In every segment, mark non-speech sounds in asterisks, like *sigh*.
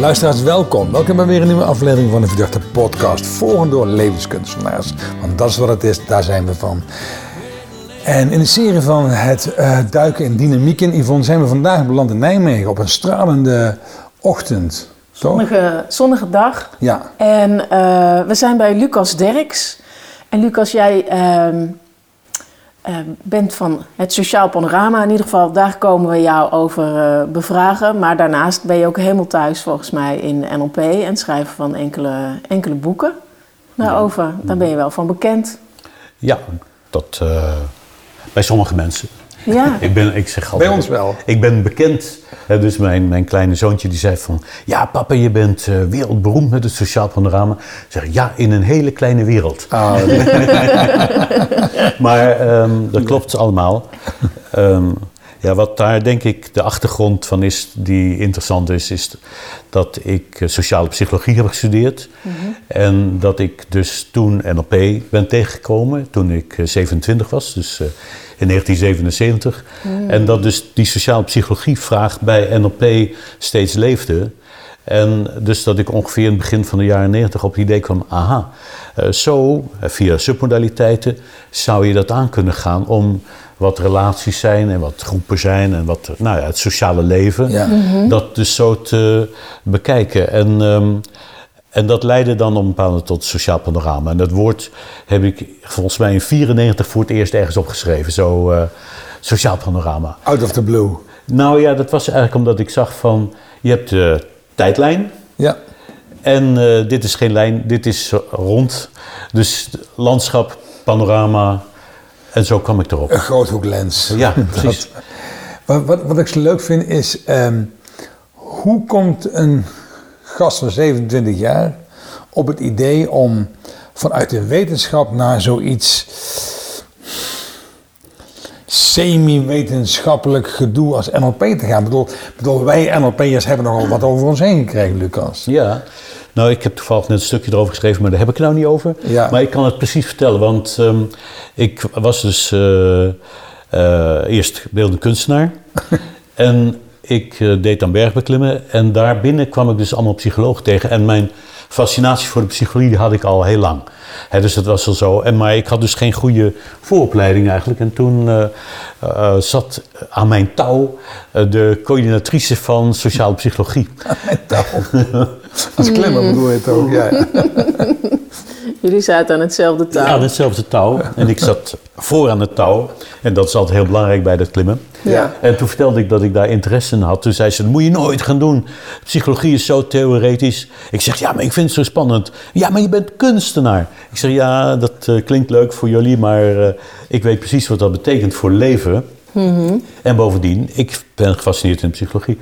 Luisteraars, welkom. Welkom bij weer een nieuwe aflevering van de Verdachte Podcast. Volgend door levenskunstenaars. Want dat is wat het is, daar zijn we van. En in de serie van het uh, duiken in dynamiek in Yvonne zijn we vandaag beland in Nijmegen op een stralende ochtend. Zonnige, zonnige dag. Ja. En uh, we zijn bij Lucas Derks. En Lucas, jij uh, bent van het Sociaal Panorama. In ieder geval, daar komen we jou over uh, bevragen. Maar daarnaast ben je ook helemaal thuis volgens mij in NLP en schrijven van enkele, enkele boeken daarover. Daar ben je wel van bekend. Ja, dat bij sommige mensen. Ja. *laughs* ik, ben, ik zeg altijd, Bij ons wel. Ik ben bekend. Hè, dus mijn, mijn kleine zoontje die zei van... Ja, papa, je bent uh, wereldberoemd met het sociaal panorama. Ik zeg, ja, in een hele kleine wereld. *laughs* Oh, maar um, dat klopt allemaal. Um, ja, wat daar denk ik de achtergrond van is die interessant is... is dat ik sociale psychologie heb gestudeerd. Mm -hmm. En dat ik dus toen NLP ben tegengekomen toen ik 27 was. Dus... Uh, in 1977. Mm. En dat dus die sociale psychologievraag bij NLP steeds leefde. En dus dat ik ongeveer in het begin van de jaren 90 op het idee kwam: aha, uh, zo, via submodaliteiten, zou je dat aan kunnen gaan om wat relaties zijn en wat groepen zijn en wat nou ja, het sociale leven, ja. Mm -hmm. dat dus zo te bekijken. En. Um, en dat leidde dan op een bepaalde tot sociaal panorama. En dat woord heb ik volgens mij in 94 voor het eerst ergens opgeschreven. Zo uh, sociaal panorama. Out of the blue. Nou ja, dat was eigenlijk omdat ik zag van... Je hebt de tijdlijn. Ja. En uh, dit is geen lijn, dit is rond. Dus landschap, panorama. En zo kwam ik erop. Een groothoeklens. Ja, *laughs* precies. wat, wat, wat ik zo leuk vind is... Um, hoe komt een gast van 27 jaar op het idee om vanuit de wetenschap naar zoiets semi-wetenschappelijk gedoe als NLP te gaan. Ik bedoel, bedoel, wij NLP'ers hebben nogal wat over ons heen gekregen, Lucas. Ja, nou ik heb toevallig net een stukje erover geschreven, maar daar heb ik het nou niet over. Ja. Maar ik kan het precies vertellen, want um, ik was dus uh, uh, eerst beeldend kunstenaar. *laughs* en ik uh, deed aan bergbeklimmen en daarbinnen kwam ik dus allemaal psychologen tegen. En mijn fascinatie voor de psychologie had ik al heel lang. He, dus dat was al zo. En, maar ik had dus geen goede vooropleiding eigenlijk. En toen uh, uh, zat aan mijn touw de coördinatrice van sociale psychologie. *laughs* Aan mijn touw? Als klimmer bedoel je het ook, ja. *laughs* Jullie zaten aan hetzelfde touw. Ja, aan hetzelfde touw. En ik zat voor aan het touw. En dat is altijd heel belangrijk bij dat klimmen. Ja. En toen vertelde ik dat ik daar interesse in had. Toen zei ze, dat moet je nooit gaan doen. Psychologie is zo theoretisch. Ik zeg, ja, maar ik vind het zo spannend. Ja, maar je bent kunstenaar. Ik zeg, ja, dat uh, klinkt leuk voor jullie, maar uh, ik weet precies wat dat betekent voor leven. Mm -hmm. En bovendien, ik ben gefascineerd in psychologie.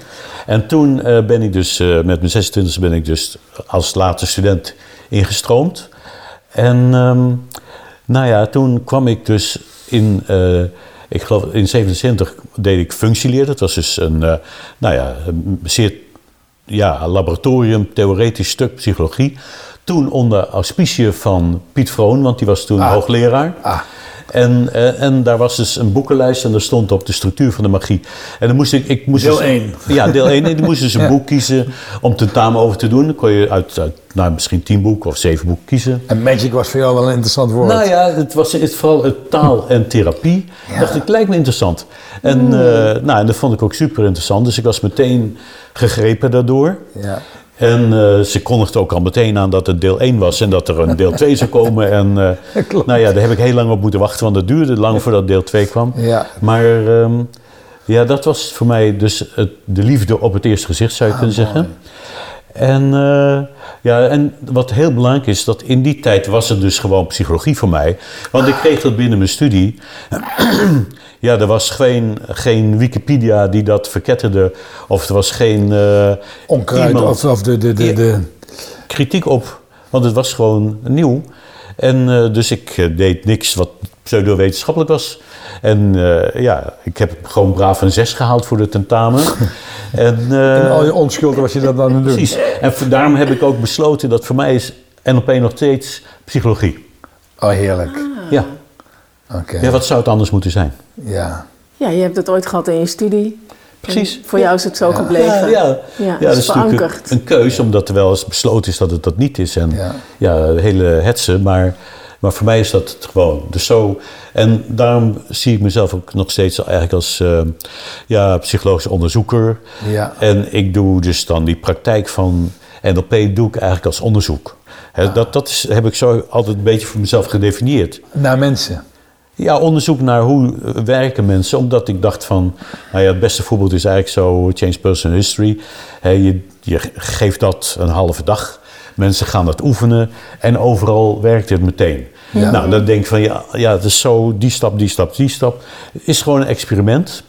En toen uh, ben ik dus, met mijn 26 ben ik dus als later student ingestroomd. En um, nou ja, toen kwam ik dus in, ik geloof in 77 deed ik functieleer. Dat was dus een, uh, nou ja, een zeer ja, laboratorium, theoretisch stuk psychologie. Toen onder auspicie van Piet Vroon, want die was toen Ah. hoogleraar. Ah. En, uh, en daar was dus een boekenlijst en daar stond op de structuur van de magie. En dan moest ik... ik moest Deel dus, 1. Ja, deel 1. En ik moest dus een *laughs* Ja. boek kiezen om tentamen over te doen. Dan kon je uit, uit nou, misschien tien boeken of zeven boeken kiezen. En magic was voor jou wel een interessant woord. Nou ja, het was het, vooral het taal en therapie. Ja. dacht ik, lijkt me interessant. En, uh, nou, en dat vond ik ook super interessant. Dus ik was meteen gegrepen daardoor. Ja. En uh, ze kondigde ook al meteen aan dat het deel 1 was en dat er een deel 2 zou komen. En *laughs* uh, Klopt. nou ja, daar heb ik heel lang op moeten wachten, want dat duurde lang voordat deel 2 kwam. Ja. Maar um, ja, dat was voor mij dus het, de liefde op het eerste gezicht, zou je Ah, kunnen mooi. zeggen. En, uh, ja, en wat heel belangrijk is, dat in die tijd was het dus gewoon psychologie voor mij. Want ik kreeg dat binnen mijn studie. *clears throat* ja, er was geen, geen Wikipedia die dat verketterde. Of er was geen... Uh, Onkruid iemand- of, of de, de, de, de... kritiek op, want het was gewoon nieuw. En uh, dus ik deed niks wat pseudo-wetenschappelijk was. En uh, ja, ik heb gewoon braaf een 6 gehaald voor de tentamen. *laughs* en, En al je onschuld was je dat dan doen. precies. En voor- daarom heb ik ook besloten dat voor mij is NLP nog steeds psychologie. Oh, heerlijk. Ja. Oké. ja, wat zou het anders moeten zijn? Ja. Ja, je hebt het ooit gehad in je studie. Precies. En voor jou is het zo Ja. gebleven. Ja, ja. Ja, ja, het is natuurlijk verankerd. een, een keus, omdat er wel eens besloten is dat het dat niet is. En Ja. hele hetsen. Maar, maar voor mij is dat het gewoon. Dus zo, en daarom zie ik mezelf ook nog steeds eigenlijk als eh, ja, psychologisch onderzoeker. Ja. En ik doe dus dan die praktijk van NLP doe ik eigenlijk als onderzoek. Hè, dat, dat is, heb ik zo altijd een beetje voor mezelf gedefinieerd. Naar mensen. Ja, onderzoek naar hoe werken mensen. Omdat ik dacht van, nou ja, het beste voorbeeld is eigenlijk zo Change Personal History. Je, je geeft dat een halve dag. Mensen gaan dat oefenen en overal werkt het meteen. Ja. Nou, dan denk ik van, ja, ja, het is zo, die stap, die stap, die stap. Het is gewoon een experiment.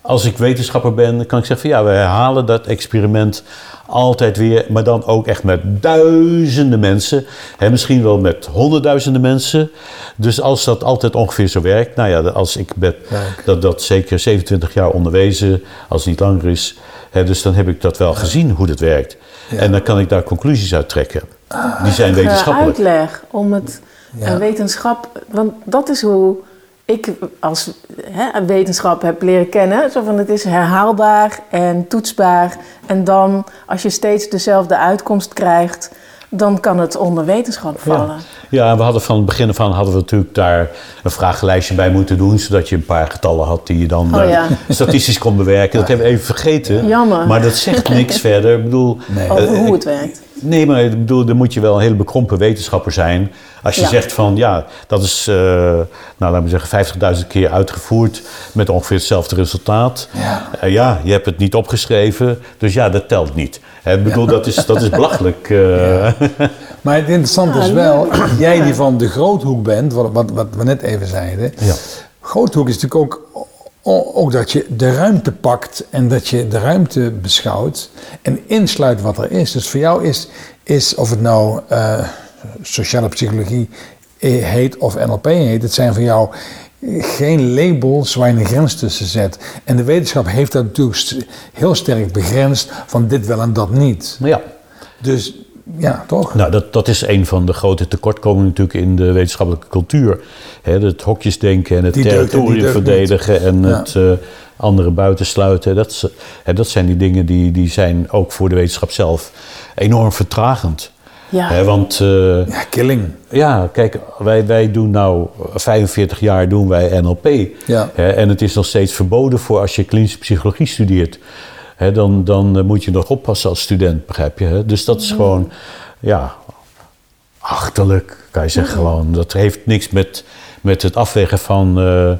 Als ik wetenschapper ben, kan ik zeggen van ja, we herhalen dat experiment altijd weer, maar dan ook echt met duizenden mensen. Hè, misschien wel met honderdduizenden mensen. Dus als dat altijd ongeveer zo werkt, nou ja, als ik ben dat, dat zeker 27 jaar onderwezen, als het niet langer is. Hè, dus dan heb ik dat wel gezien hoe dat werkt. Ja. En dan kan ik daar conclusies uit trekken. Die zijn wetenschappelijk. uitleg om het Ja. eh, wetenschap, want dat is hoe ik als hè, wetenschap heb leren kennen. Zo van het is herhaalbaar en toetsbaar. En dan, als je steeds dezelfde uitkomst krijgt, dan kan het onder wetenschap vallen. Ja, we hadden van het begin af aan hadden we natuurlijk daar een vragenlijstje bij moeten doen, zodat je een paar getallen had die je dan Oh eh, ja. statistisch kon bewerken. Dat hebben we even vergeten. Jammer. Maar dat zegt niks *laughs* verder. Ik bedoel, Nee. eh, Over hoe ik- het werkt. Nee, maar ik bedoel, dan moet je wel een hele bekrompen wetenschapper zijn. Als je Ja. zegt van ja, dat is, eh, nou laten we zeggen, 50.000 keer uitgevoerd met ongeveer hetzelfde resultaat. Ja. Eh, ja, je hebt het niet opgeschreven, dus ja, dat telt niet. Hè, Ik bedoel, dat, is, dat is *laughs* belachelijk. eh. Maar het interessante is wel, *clears throat* jij die van de groothoek bent, wat, wat, wat we net even zeiden. Ja. Groothoek is natuurlijk ook, ook dat je de ruimte pakt en dat je de ruimte beschouwt en insluit wat er is. Dus voor jou is, is of het nou eh, sociale psychologie heet of NLP heet, het zijn voor jou geen labels waar je een grens tussen zet. En de wetenschap heeft dat natuurlijk heel sterk begrensd van dit wel en dat niet. Ja, Dus ja, toch? Nou, dat, dat is een van de grote tekortkomingen natuurlijk in de wetenschappelijke cultuur. Hè, het hokjesdenken en het Die en territorium verdedigen en Ja. het eh, andere buitensluiten. Dat, is- hè, dat zijn die dingen die, die zijn ook voor de wetenschap zelf enorm vertragend. Ja. Hè, want eh, Ja, killing. ja, kijk, wij, wij doen nou 45 jaar doen wij NLP. Ja. Hè, en het is nog steeds verboden voor als je klinische psychologie studeert. Hè, dan, dan eh, moet je nog oppassen als student, begrijp je? Hè? Dus dat is gewoon, ja, achterlijk, kan je zeggen gewoon. Dat heeft niks met, met het afwegen van eh,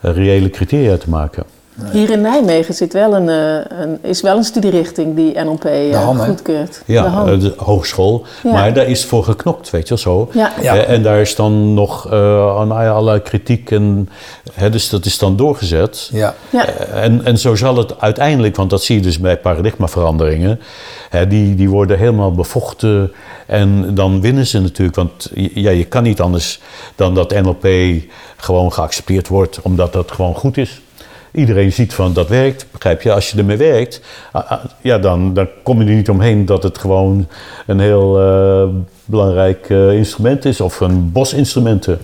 reële criteria te maken. Hier in Nijmegen zit wel een, eh, een, is wel een studierichting die NLP eh, hè? goedkeurt. de Ja, Han. eh, de hogeschool. Ja. Maar daar is voor geknokt, weet je wel zo. Ja. Ja. En daar is dan nog eh, aan allerlei kritiek. En, hè, dus dat is dan doorgezet. Ja. ja. En, en zo zal het uiteindelijk, want dat zie je dus bij paradigmaveranderingen, hè, die, die worden helemaal bevochten en dan winnen ze natuurlijk. Want ja, je kan niet anders dan dat NLP gewoon geaccepteerd wordt, omdat dat gewoon goed is. Iedereen ziet van dat werkt, begrijp je? Als je ermee werkt, ja, dan, dan kom je er niet omheen dat het gewoon een heel eh, belangrijk eh, instrument is, of een bos instrumenten.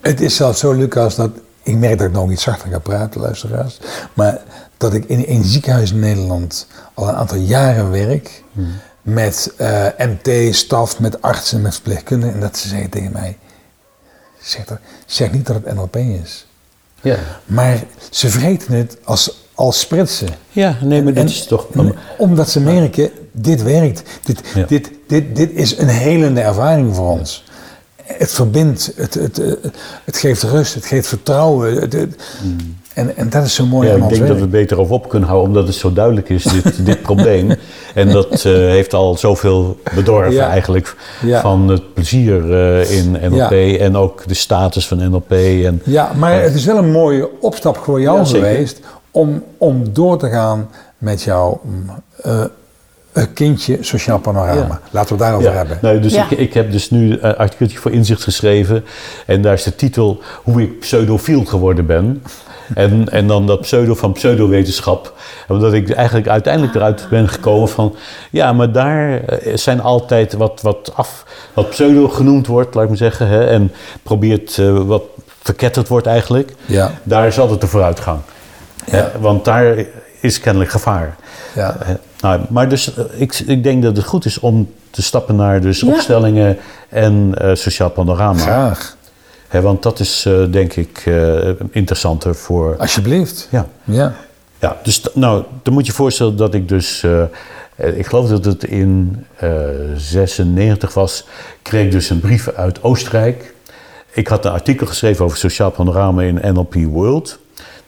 Het is zelfs zo, Lucas, dat ik merk dat ik nog iets zachter ga praten, luisteraars. Maar dat ik in een ziekenhuis in Nederland al een aantal jaren werk. Met eh, MT-staf, met artsen, met verpleegkundigen. En dat ze zeggen tegen mij: zeg, dat, zeg niet dat het NLP is. Ja, Maar ze vreten het als, als spritsen. ja nee, maar dit is toch... en omdat ze merken, dit werkt. Dit, Ja. dit, dit, dit is een helende ervaring voor ons. Het verbindt, het, het, het, het geeft rust, het geeft vertrouwen. Het, het- en, en dat is zo mooi Ja, aan ik denk dat we het beter over op kunnen houden, omdat het zo duidelijk is, dit, *laughs* dit probleem. En dat eh, heeft al zoveel bedorven Ja. eigenlijk Ja. van het plezier eh, in NLP en ook de status van NLP. En, Ja, maar het is wel een mooie opstap voor jou geweest om, om door te gaan met jouw eh, eh, kindje Sociaal Panorama. Ja. Laten we het daarover ja, hebben. nou, dus Ja. ik, ik heb dus nu een artikeltje voor Inzicht geschreven. En daar is de titel Hoe ik pseudofiel geworden ben. En, en dan dat pseudo van pseudowetenschap. Omdat ik eigenlijk uiteindelijk eruit ben gekomen van... Ja, maar daar eh, zijn altijd wat, wat af... Wat pseudo genoemd wordt, laat ik maar zeggen. Hè, en probeert eh, wat verketterd wordt eigenlijk. Ja. Daar is altijd de vooruitgang. Ja. Hè, want daar is kennelijk gevaar. Ja. Eh, nou, maar dus ik, ik denk dat het goed is om te stappen naar dus Ja. opstellingen en eh, sociaal panorama. Graag. Want dat is eh, denk ik eh, interessanter voor. Alsjeblieft. Ja. Ja. Ja, dus nou, dan moet je je voorstellen dat ik dus, eh, ik geloof dat het in eh 96 was, kreeg ik dus een brief uit Oostenrijk. Ik had een artikel geschreven over sociaal panorama in NLP World.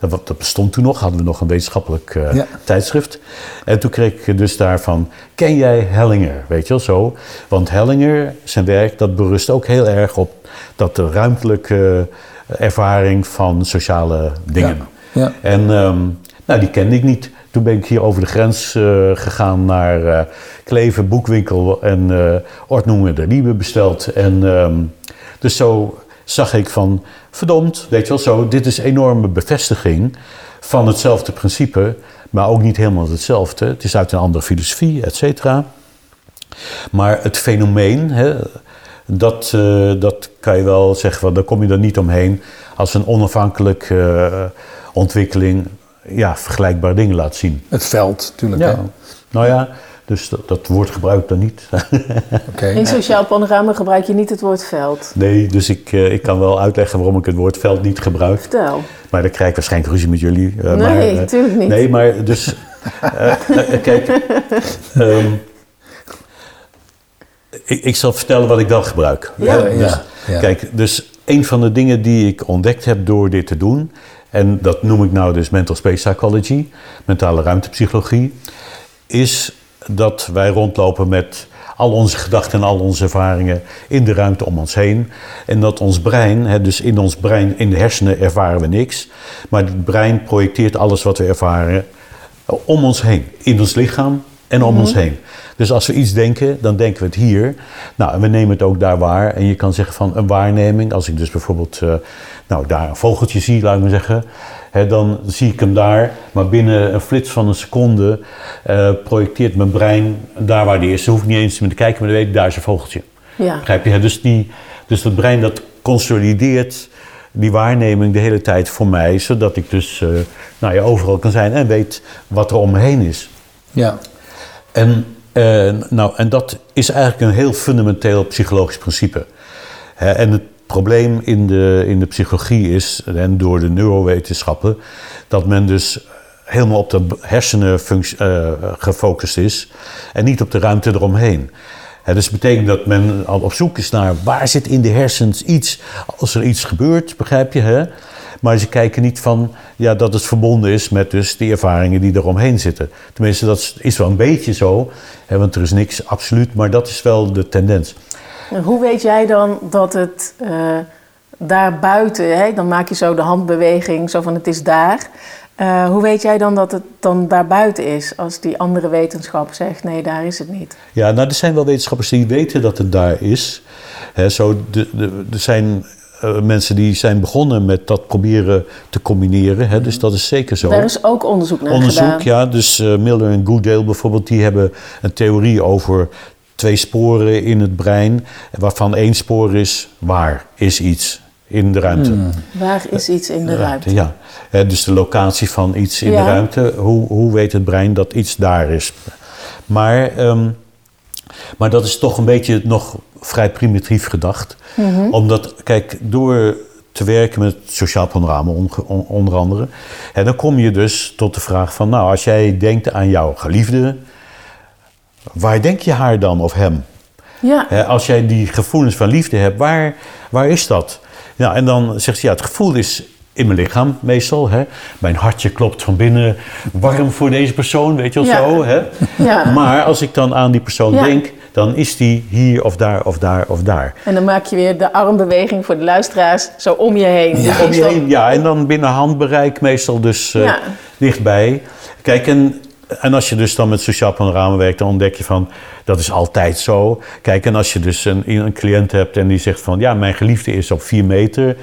Dat, dat bestond toen nog, hadden we nog een wetenschappelijk eh, Ja. tijdschrift. En toen kreeg ik dus daarvan, ken jij Hellinger? Weet je wel zo? Want Hellinger, zijn werk, dat berust ook heel erg op dat de ruimtelijke eh, ervaring van sociale dingen. Ja. En ehm, nou, die kende ik niet. Toen ben ik hier over de grens eh, gegaan naar Kleven, Boekwinkel en eh Ordnungen de Liebe besteld. En ehm, dus zo zag ik van, verdomd, weet je wel zo, dit is enorme bevestiging van hetzelfde principe, maar ook niet helemaal hetzelfde. Het is uit een andere filosofie, et cetera. Maar het fenomeen, hè, dat, eh, dat kan je wel zeggen, van, daar kom je er niet omheen als een onafhankelijke eh, ontwikkeling ja, vergelijkbare dingen laat zien. Het veld, natuurlijk. Ja. Nou ja, dus dat, dat woord gebruik ik dan niet. *laughs* Oké. In sociaal panorama gebruik je niet het woord veld. nee, dus ik, eh, ik kan wel uitleggen waarom ik het woord veld niet gebruik. Vertel. Maar dan krijg ik waarschijnlijk ruzie met jullie. eh, Nee, maar, eh, natuurlijk niet. Nee, maar dus... *laughs* kijk, ehm, ik, ik zal vertellen wat ik wel gebruik. Ja. Ja, Dus, ja, ja. Kijk, dus een van de dingen die ik ontdekt heb door dit te doen... en dat noem ik nou dus mental space psychology, mentale ruimtepsychologie... is dat wij rondlopen met al onze gedachten en al onze ervaringen in de ruimte om ons heen. En dat ons brein, hè, dus in ons brein, in de hersenen ervaren we niks. Maar het brein projecteert alles wat we ervaren om ons heen. In ons lichaam en om ons heen. Dus als we iets denken, dan denken we het hier. Nou, en we nemen het ook daar waar. En je kan zeggen van een waarneming. Als ik dus bijvoorbeeld eh, nou, daar een vogeltje zie, laat ik maar zeggen. Hè, dan zie ik hem daar. Maar binnen een flits van een seconde eh, projecteert mijn brein daar waar die is. Dan hoef ik niet eens meer te kijken, maar dan weet ik, daar is een vogeltje. Ja. Begrijp je? Hè? Dus, die, dus dat brein dat consolideert die waarneming de hele tijd voor mij. Zodat ik dus eh, nou ja, overal kan zijn en weet wat er om me heen is. Ja. En, eh, nou, en dat is eigenlijk een heel fundamenteel psychologisch principe. Hè, en het probleem in de, in de psychologie is, en door de neurowetenschappen, dat men dus helemaal op de hersenen eh, gefocust is en niet op de ruimte eromheen. Dus dat betekent dat men al op zoek is naar waar zit in de hersens iets als er iets gebeurt, begrijp je? Hè? Maar ze kijken niet van ja, dat het verbonden is met dus die ervaringen die eromheen zitten. Tenminste, dat is- is wel een beetje zo, hè, want er is niks absoluut, maar dat is wel de tendens. Hoe weet jij dan dat het eh daar buiten, hè, dan maak je zo de handbeweging, zo van het is daar. Eh, hoe weet jij dan dat het dan daar buiten is, als die andere wetenschap zegt nee, daar is het niet? Ja, nou, er zijn wel wetenschappers die weten dat het daar is. Hè, zo, de, de, er zijn eh, mensen die zijn begonnen met dat proberen te combineren. Hè, dus dat is zeker zo. Daar is ook onderzoek naar Onderzoek, gedaan. ja. Dus Miller en Goodale bijvoorbeeld, die hebben een theorie over twee sporen in het brein. Waarvan één spoor is waar is iets in de ruimte. Waar is iets in de ruimte? Ja, Hè, dus de locatie van iets in Ja. de ruimte. Hoe, hoe weet het brein dat iets daar is? Maar, ehm, maar dat is toch een beetje nog vrij primitief gedacht. Omdat, kijk, door te werken met het sociaal panorama onder andere... Hè, dan kom je dus tot de vraag van... nou, als jij denkt aan jouw geliefde... waar denk je haar dan of hem? Ja, als jij die gevoelens van liefde hebt, waar, waar is dat? Nou, en dan zegt ze, ja, het gevoel is in mijn lichaam meestal. Hè? Mijn hartje klopt van binnen warm voor deze persoon, weet je wel Ja. zo. Hè? Ja. Maar als ik dan aan die persoon Ja. denk, dan is die hier of daar of daar of daar. en dan maak je weer de armbeweging voor de luisteraars zo om je heen. Ja. Om je heen, ja, en dan binnen handbereik meestal dus Ja. dichtbij. Kijk, en, en als je dus dan met sociaal panorama werkt, dan ontdek je van, dat is altijd zo. Kijk, en als je dus een, een cliënt hebt en die zegt van, ja, mijn geliefde is op vier meter,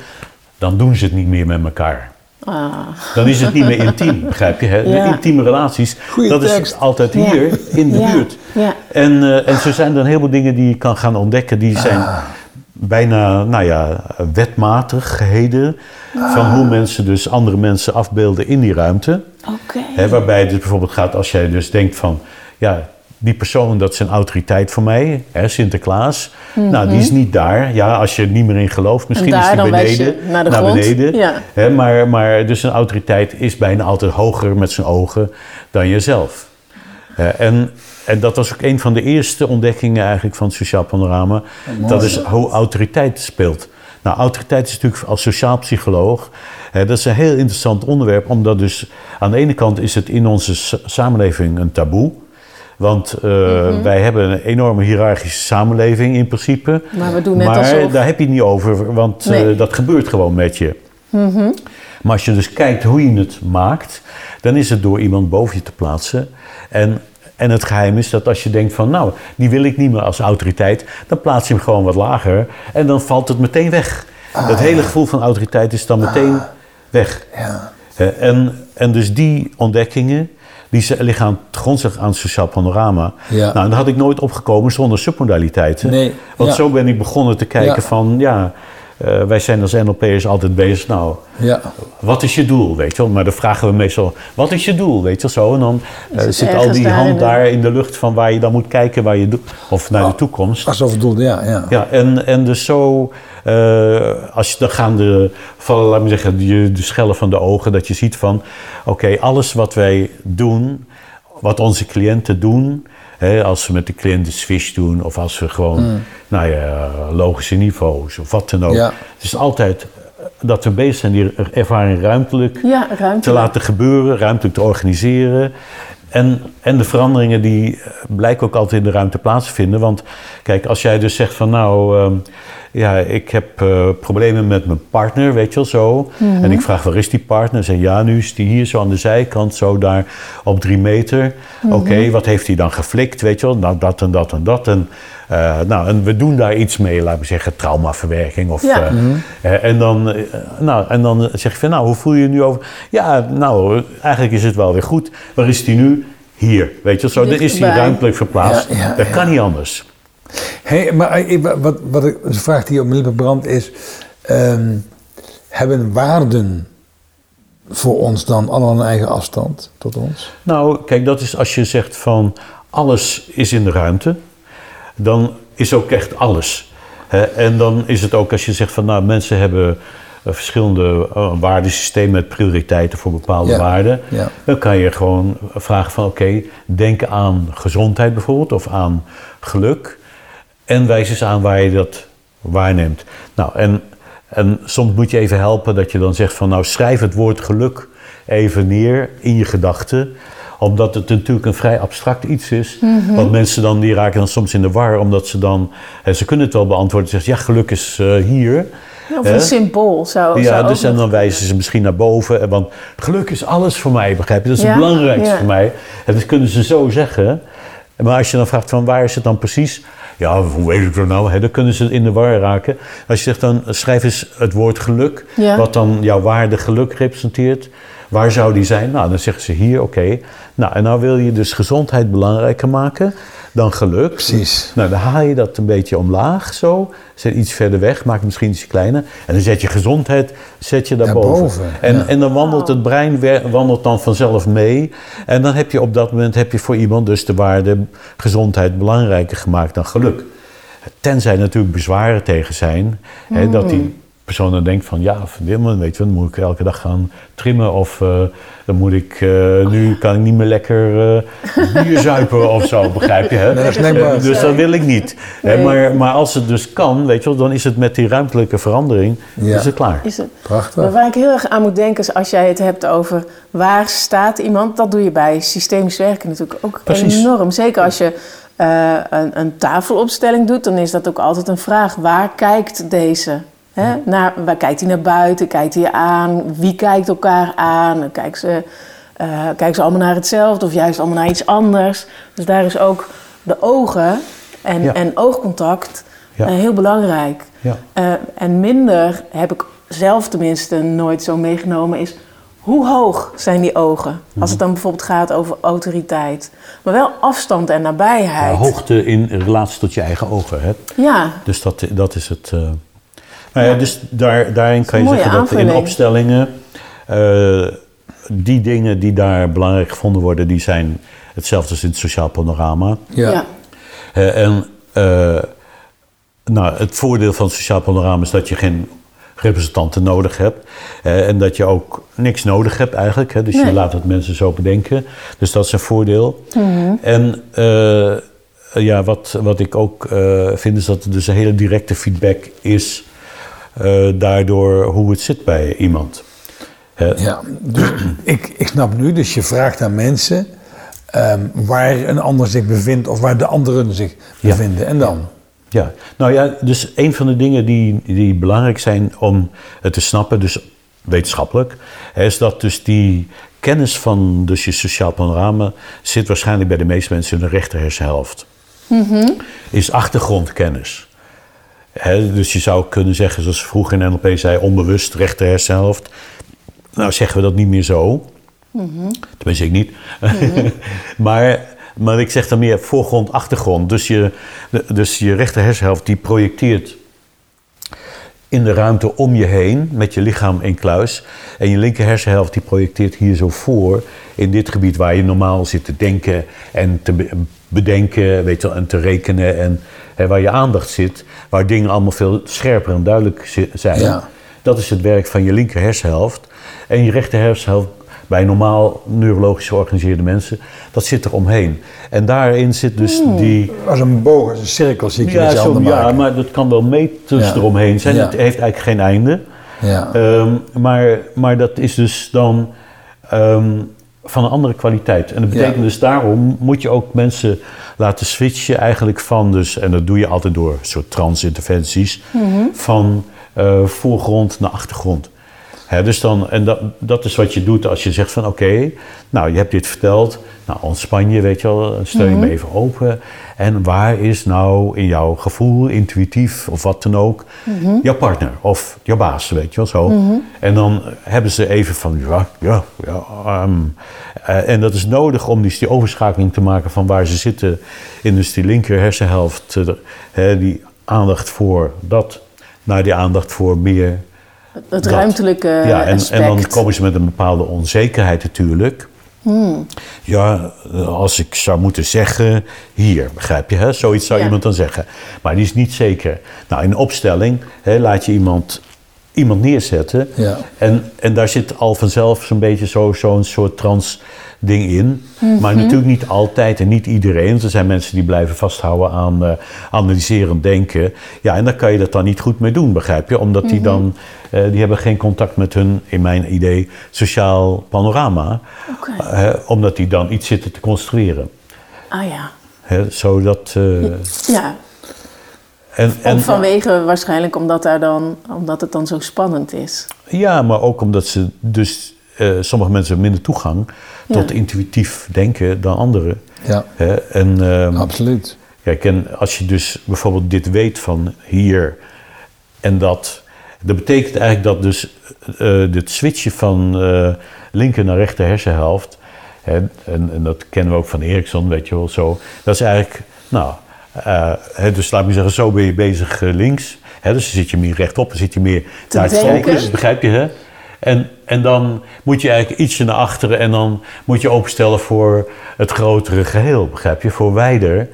dan doen ze het niet meer met elkaar. Ah, Dan is het niet meer intiem, begrijp je? Hè? Ja. intieme relaties, Goeie dat tekst. is altijd Ja. hier in de Ja. buurt. Ja. En, eh, en zo zijn er een heleboel dingen die je kan gaan ontdekken, die zijn Ah. Bijna, nou ja, wetmatigheden van hoe mensen dus andere mensen afbeelden in die ruimte. Waarbij het dus bijvoorbeeld gaat als jij dus denkt van, ja, die persoon dat is een autoriteit voor mij, hè, Sinterklaas. Nou, die is niet daar. Ja, als je er niet meer in gelooft, misschien daar, is die beneden. naar beneden. Ja. Maar, maar dus een autoriteit is bijna altijd hoger met zijn ogen dan jezelf. En, en dat was ook een van de eerste ontdekkingen eigenlijk van het Sociaal Panorama. dat is hoe autoriteit speelt. Nou, autoriteit is natuurlijk als sociaal psycholoog, hè, dat is een heel interessant onderwerp, omdat dus aan de ene kant is het in onze sa- samenleving een taboe. Want eh, Mhm. wij hebben een enorme hiërarchische samenleving in principe. Maar we doen net maar alsof- daar heb je het niet over, want eh, Nee. Mhm. dat gebeurt gewoon met je. Maar als je dus kijkt hoe je het maakt, dan is het door iemand boven je te plaatsen. En, en het geheim is dat als je denkt van, nou, die wil ik niet meer als autoriteit, dan plaats je hem gewoon wat lager en dan valt het meteen weg. het hele gevoel van autoriteit is dan meteen weg. Ja. En, en dus die ontdekkingen, die liggen aan het grondslag aan het sociaal panorama. Ja. Nou, daar had ik nooit opgekomen zonder submodaliteiten. Nee, Want ja. zo ben ik begonnen te kijken Ja. van, ja, eh, wij zijn als NLP'ers altijd bezig. Nou, Ja. wat is je doel, weet je wel? Maar dan vragen we meestal, wat is je doel, weet je wel zo? En dan eh, zit al die hand daar in de lucht van waar je dan moet kijken, waar je of naar de toekomst. Alsof het doelde, ja. ja. Ja, en, en dus zo, eh, als je dan gaan de, vallen, laat me zeggen, de, de schellen van de ogen, dat je ziet van, oké, alles wat wij doen, wat onze cliënten doen, hè, als we met de cliënt de swish doen, of als we gewoon, nou ja, logische niveaus, of wat dan ook. Ja. Het is altijd dat we bezig zijn die ervaring ruimtelijk Ja, ruimte. te laten gebeuren, ruimtelijk te organiseren. En, en de veranderingen die eh, blijken ook altijd in de ruimte plaatsvinden. Want kijk, als jij dus zegt van nou, ehm, ja, ik heb eh, problemen met mijn partner, weet je wel zo. En ik vraag waar is die partner? Zeg ja, nu is die hier zo aan de zijkant, zo daar op drie meter. Oké, wat heeft hij dan geflikt, weet je wel? Nou, dat en dat en dat. En, eh, nou, en we doen daar iets mee, laten we zeggen, traumaverwerking. Of, Ja. eh, eh, en, dan, nou, en dan zeg je van, nou, hoe voel je je nu over? Ja, nou, eigenlijk is het wel weer goed. Waar is die nu? Hier, weet je wel zo. Dan is die Dichterbij. ruimtelijk verplaatst. Ja, ja, dat ja. kan niet anders. Hey, maar ik- wat, wat ik, een vraag die op mijn lippen brandt is: ehm, hebben waarden voor ons dan allemaal een eigen afstand tot ons? Nou, kijk, dat is als je zegt van alles is in de ruimte, dan is ook echt alles. Hè? En dan is het ook als je zegt van nou, mensen hebben eh, verschillende uh, waardesystemen met prioriteiten voor bepaalde Ja, waarden. ja. Dan kan je gewoon vragen van oké, denk aan gezondheid bijvoorbeeld of aan geluk. En wijs eens aan waar je dat waarneemt. Nou, en, en soms moet je even helpen dat je dan zegt van nou schrijf het woord geluk even neer in je gedachten omdat het natuurlijk een vrij abstract iets is. Want mensen dan, die raken dan soms in de war, omdat ze dan... hè, ze kunnen het wel beantwoorden. Ze zeggen, ja, geluk is eh, hier. Of Hè? een symbool zou, Ja, zou dus en dan wijzen ze misschien naar boven. eh, Want geluk is alles voor mij, begrijp je? Dat is Ja, het belangrijkste ja. voor mij. En dat kunnen ze zo zeggen. Maar als je dan vraagt van waar is het dan precies? Ja, hoe weet ik dat nou? Hè, dan kunnen ze in de war raken. Als je zegt dan, schrijf eens het woord geluk. Ja. Wat dan jouw waarde geluk representeert. Waar zou die zijn? Nou, dan zeggen ze hier, oké. Nou, en nou wil je dus gezondheid belangrijker maken dan geluk. Precies. Nou, dan haal je dat een beetje omlaag zo. Zet iets verder weg, maak het misschien iets kleiner. En dan zet je gezondheid zet je daarboven. Daarboven, en, ja. en dan wandelt het brein wandelt dan vanzelf mee. En dan heb je op dat moment heb je voor iemand dus de waarde gezondheid belangrijker gemaakt dan geluk. Tenzij natuurlijk bezwaren tegen zijn. Hè, dat die persoon dan denkt van ja, weet je, dan moet ik elke dag gaan trimmen. Of eh, dan moet ik, eh, nu kan ik niet meer lekker eh bier zuipen of zo, *laughs* begrijp je? Hè? Nee, dat is snackbar. Dus dat wil ik niet. Hè, maar, maar als het dus kan, weet je wel, dan is het met die ruimtelijke verandering Ja. is het klaar. Is het. Prachtig. Maar waar ik heel erg aan moet denken is als jij het hebt over waar staat iemand, dat doe je bij systemisch werken natuurlijk ook Precies. enorm. Zeker als je eh, een, een tafelopstelling doet, dan is dat ook altijd een vraag. Waar kijkt deze? Hè? Naar, waar kijkt hij naar buiten? Kijkt hij aan? Wie kijkt elkaar aan? Kijken ze, eh, kijken ze allemaal naar hetzelfde of juist allemaal naar iets anders? Dus daar is ook de ogen en, Ja. en oogcontact Ja. eh, heel belangrijk. Ja. Eh, en minder heb ik zelf tenminste nooit zo meegenomen is Hoe hoog zijn die ogen? Als het dan bijvoorbeeld gaat over autoriteit. Maar wel afstand en Ja, nabijheid. hoogte in relatie tot je eigen ogen. Hè? Ja, Dus dat, dat is het. Nou ja, dus daar, daarin kan je zeggen dat in opstellingen. eh, die dingen die daar belangrijk gevonden worden, die zijn hetzelfde als in het sociaal panorama. Ja. ja. Eh, en eh, nou, het voordeel van het sociaal panorama is dat je geen representanten nodig hebt. eh, en dat je ook niks nodig hebt eigenlijk. Hè, dus je laat het mensen zo bedenken. Dus dat is een voordeel. En eh, ja, wat, wat ik ook eh, vind is dat er dus een hele directe feedback is... eh, daardoor hoe het zit bij iemand. Ja, dus *clears throat* ik, ik snap nu, dus je vraagt aan mensen ehm, waar een ander zich bevindt of waar de anderen zich Ja. bevinden. En dan? Ja, nou ja, dus een van de dingen die, die belangrijk zijn om het te snappen, dus wetenschappelijk, is dat dus die kennis van dus je sociaal panorama zit waarschijnlijk bij de meeste mensen in de rechter hersenhelft. Is achtergrondkennis. Dus je zou kunnen zeggen, zoals ze vroeger in NLP zei, onbewust rechter hersenhelft. Nou zeggen we dat niet meer zo. Tenminste, ik niet. *laughs* maar, maar ik zeg dan meer voorgrond, achtergrond. Dus je, dus je rechter hersenhelft die projecteert in de ruimte om je heen met je lichaam in kluis. En je linker hersenhelft die projecteert hier zo voor in dit gebied waar je normaal zit te denken en te bedenken weet je, wel, en te rekenen. En hè, waar je aandacht zit, waar dingen allemaal veel scherper en duidelijk zi- zijn. Ja. Dat is het werk van je linker hersenhelft. En je rechter hersenhelft bij normaal neurologisch georganiseerde mensen, dat zit er omheen. En daarin zit dus die... Als een boog, als een cirkel zie ik je Ja, met je zo, ja, maar dat kan wel meters Ja. eromheen zijn. Ja. Het heeft eigenlijk geen einde. Ja. Ehm, maar, maar dat is dus dan ehm, van een andere kwaliteit. En dat betekent Ja. dus daarom moet je ook mensen laten switchen eigenlijk van dus, en dat doe je altijd door soort transinterventies, van eh, voorgrond naar achtergrond. Dus dan, en dat, dat is wat je doet als je zegt van oké, nou je hebt dit verteld, nou ontspan je, weet je wel, stel je me even open. En waar is nou in jouw gevoel, intuïtief of wat dan ook, jouw partner of jouw baas, weet je wel zo. En dan hebben ze even van ja, ja, ja. ehm, eh, en dat is nodig om dus die overschakeling te maken van waar ze zitten in dus die linker hersenhelft, eh, die aandacht voor dat, naar die aandacht voor meer Het dat. ruimtelijke ja, en, aspect. en dan komen ze met een bepaalde onzekerheid natuurlijk. Ja, eh, als ik zou moeten zeggen, hier, begrijp je, hè? zoiets zou Ja. iemand dan zeggen. Maar die is niet zeker. Nou, in opstelling hè, laat je iemand, iemand neerzetten. Ja. En, en daar zit al vanzelf zo'n beetje zo- zo'n soort trans ding in. Maar natuurlijk niet altijd en niet iedereen. Er zijn mensen die blijven vasthouden aan eh, analyserend denken. Ja, en daar kan je dat dan niet goed mee doen, begrijp je? Omdat die dan, eh, die hebben geen contact met hun, in mijn idee, sociaal panorama. Eh, omdat die dan iets zitten te construeren. Ah ja. Hè, zodat... Ja, en, en, vanwege waarschijnlijk omdat, daar dan, omdat het dan zo spannend is. Ja, maar ook omdat ze dus... eh, sommige mensen hebben minder toegang Ja. tot intuïtief denken dan anderen. Ja, Hè? En, ehm, absoluut. Kijk, en als je dus bijvoorbeeld dit weet van hier en dat, dat betekent eigenlijk dat dus eh dit switchen van eh, linker naar rechter hersenhelft, hè, en, en dat kennen we ook van Ericsson, weet je wel zo, dat is eigenlijk, nou, eh, hè, dus laat me zeggen, zo ben je bezig eh, links, hè, dus dan zit je meer rechtop, dan zit je meer Te naar het focus, begrijp je hè? En, en dan moet je eigenlijk ietsje naar achteren en dan moet je openstellen voor het grotere geheel, begrijp je? Voor wijder.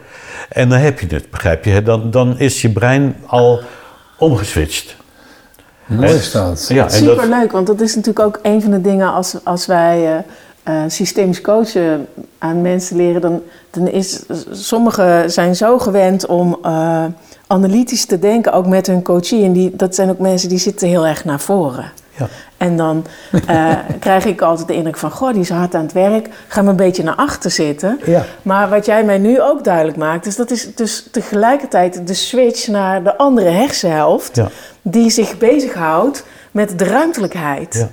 En dan heb je het, begrijp je? Dan, dan is je brein al omgeswitcht. Mooi staat. Ja, en Super dat, leuk, want dat is natuurlijk ook een van de dingen als, als wij eh, eh, systemisch coachen aan mensen leren. Dan, dan is sommigen zijn zo gewend om eh, analytisch te denken, ook met hun coachie. En die, dat zijn ook mensen die zitten heel erg naar voren. ja. En dan eh, *laughs* krijg ik altijd de indruk van, goh, die is hard aan het werk. Ga maar een beetje naar achter zitten. Ja. Maar wat jij mij nu ook duidelijk maakt, is dat is dus tegelijkertijd de switch naar de andere hersenhelft. Ja. Die zich bezighoudt met de ruimtelijkheid.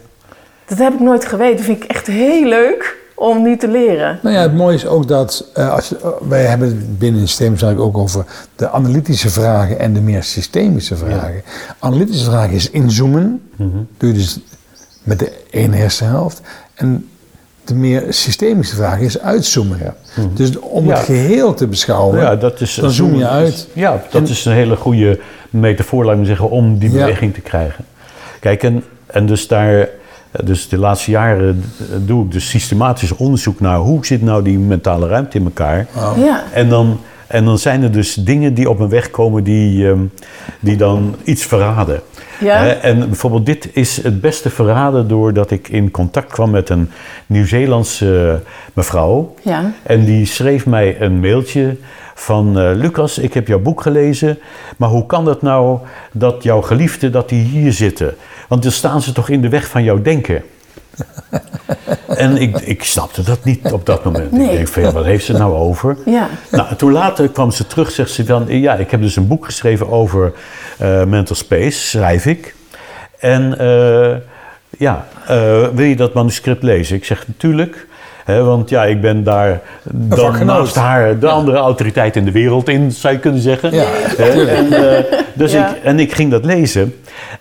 Ja. Dat heb ik nooit geweten. Dat vind ik echt heel leuk om nu te leren. Nou ja, het mooie is ook dat eh, als je, eh, wij hebben het binnen het systeem eigenlijk ook over de analytische vragen en de meer systemische vragen. Analytische vragen is inzoomen. Doe je dus met de ene hersenhelft. En de meer systemische vraag is uitzoomen. Dus om Ja. het geheel te beschouwen, Ja, dat is, dan zoom je uit. Ja, dat is een hele goede metafoor, laat ik maar zeggen, om die Ja. beweging te krijgen. Kijk, en, en dus daar, dus de laatste jaren eh, doe ik dus systematisch onderzoek naar hoe zit nou die mentale ruimte in elkaar. Ja. En dan, en dan zijn er dus dingen die op mijn weg komen die, ehm, die dan iets verraden. Ja. En bijvoorbeeld dit is het beste verraden doordat ik in contact kwam met een Nieuw-Zeelandse mevrouw. Ja. En die schreef mij een mailtje van eh, Lucas, ik heb jouw boek gelezen, maar hoe kan het nou dat jouw geliefden dat die hier zitten? Want dan staan ze toch in de weg van jouw denken. *laughs* en ik, ik snapte dat niet op dat moment. Nee. Ik denk van ja, wat heeft ze nou over? Ja. Nou, toen later kwam ze terug, zegt ze dan, ja, ik heb dus een boek geschreven over eh, mental space, schrijf ik. En eh, ja, eh, wil je dat manuscript lezen? Ik zeg natuurlijk. Hè, want ja, ik ben daar dan naast haar de andere autoriteit in de wereld in, zou je kunnen zeggen. Ja, Hè, en, eh, dus Ja. ik, en ik ging dat lezen.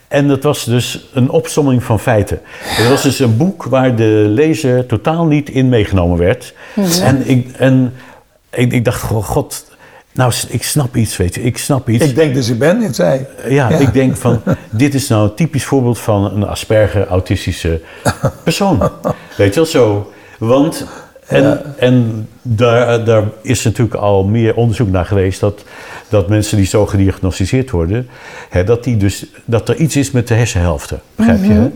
En dat was dus een opsomming van feiten. Het was dus een boek waar de lezer totaal niet in meegenomen werd. En, ik, en ik, ik dacht gewoon, god, nou, ik snap iets, weet je. Ik snap iets. Ik denk dus ik ben, het zei. Ja, ik denk van, *laughs* dit is nou een typisch voorbeeld van een Asperger-autistische persoon. *laughs* Weet je wel, zo. Want, en, en daar, daar is natuurlijk al meer onderzoek naar geweest... dat, dat mensen die zo gediagnosticeerd worden... Hè, dat, die dus, dat er iets is met de hersenhelften, begrijp je? hè?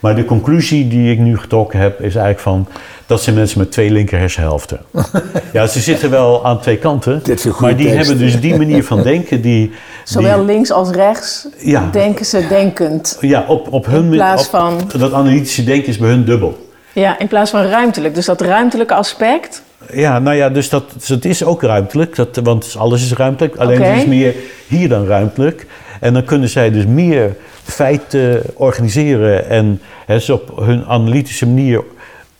Maar de conclusie die ik nu getrokken heb, is eigenlijk van... dat zijn mensen met twee linker hersenhelften. *laughs* ja, ze zitten wel aan twee kanten... Maar die tekst. hebben dus die manier van denken... die, Zowel die- links als rechts Ja. denken ze denkend. ja, op, op hun In plaats op- van- Dat analytische denken is bij hun dubbel. Ja, in plaats van ruimtelijk. Dus dat ruimtelijke aspect. Ja, nou ja, dus dat, dus het is ook ruimtelijk, dat, want alles is ruimtelijk. Alleen het is meer hier dan ruimtelijk. En dan kunnen zij dus meer feiten organiseren en hè, ze op hun analytische manier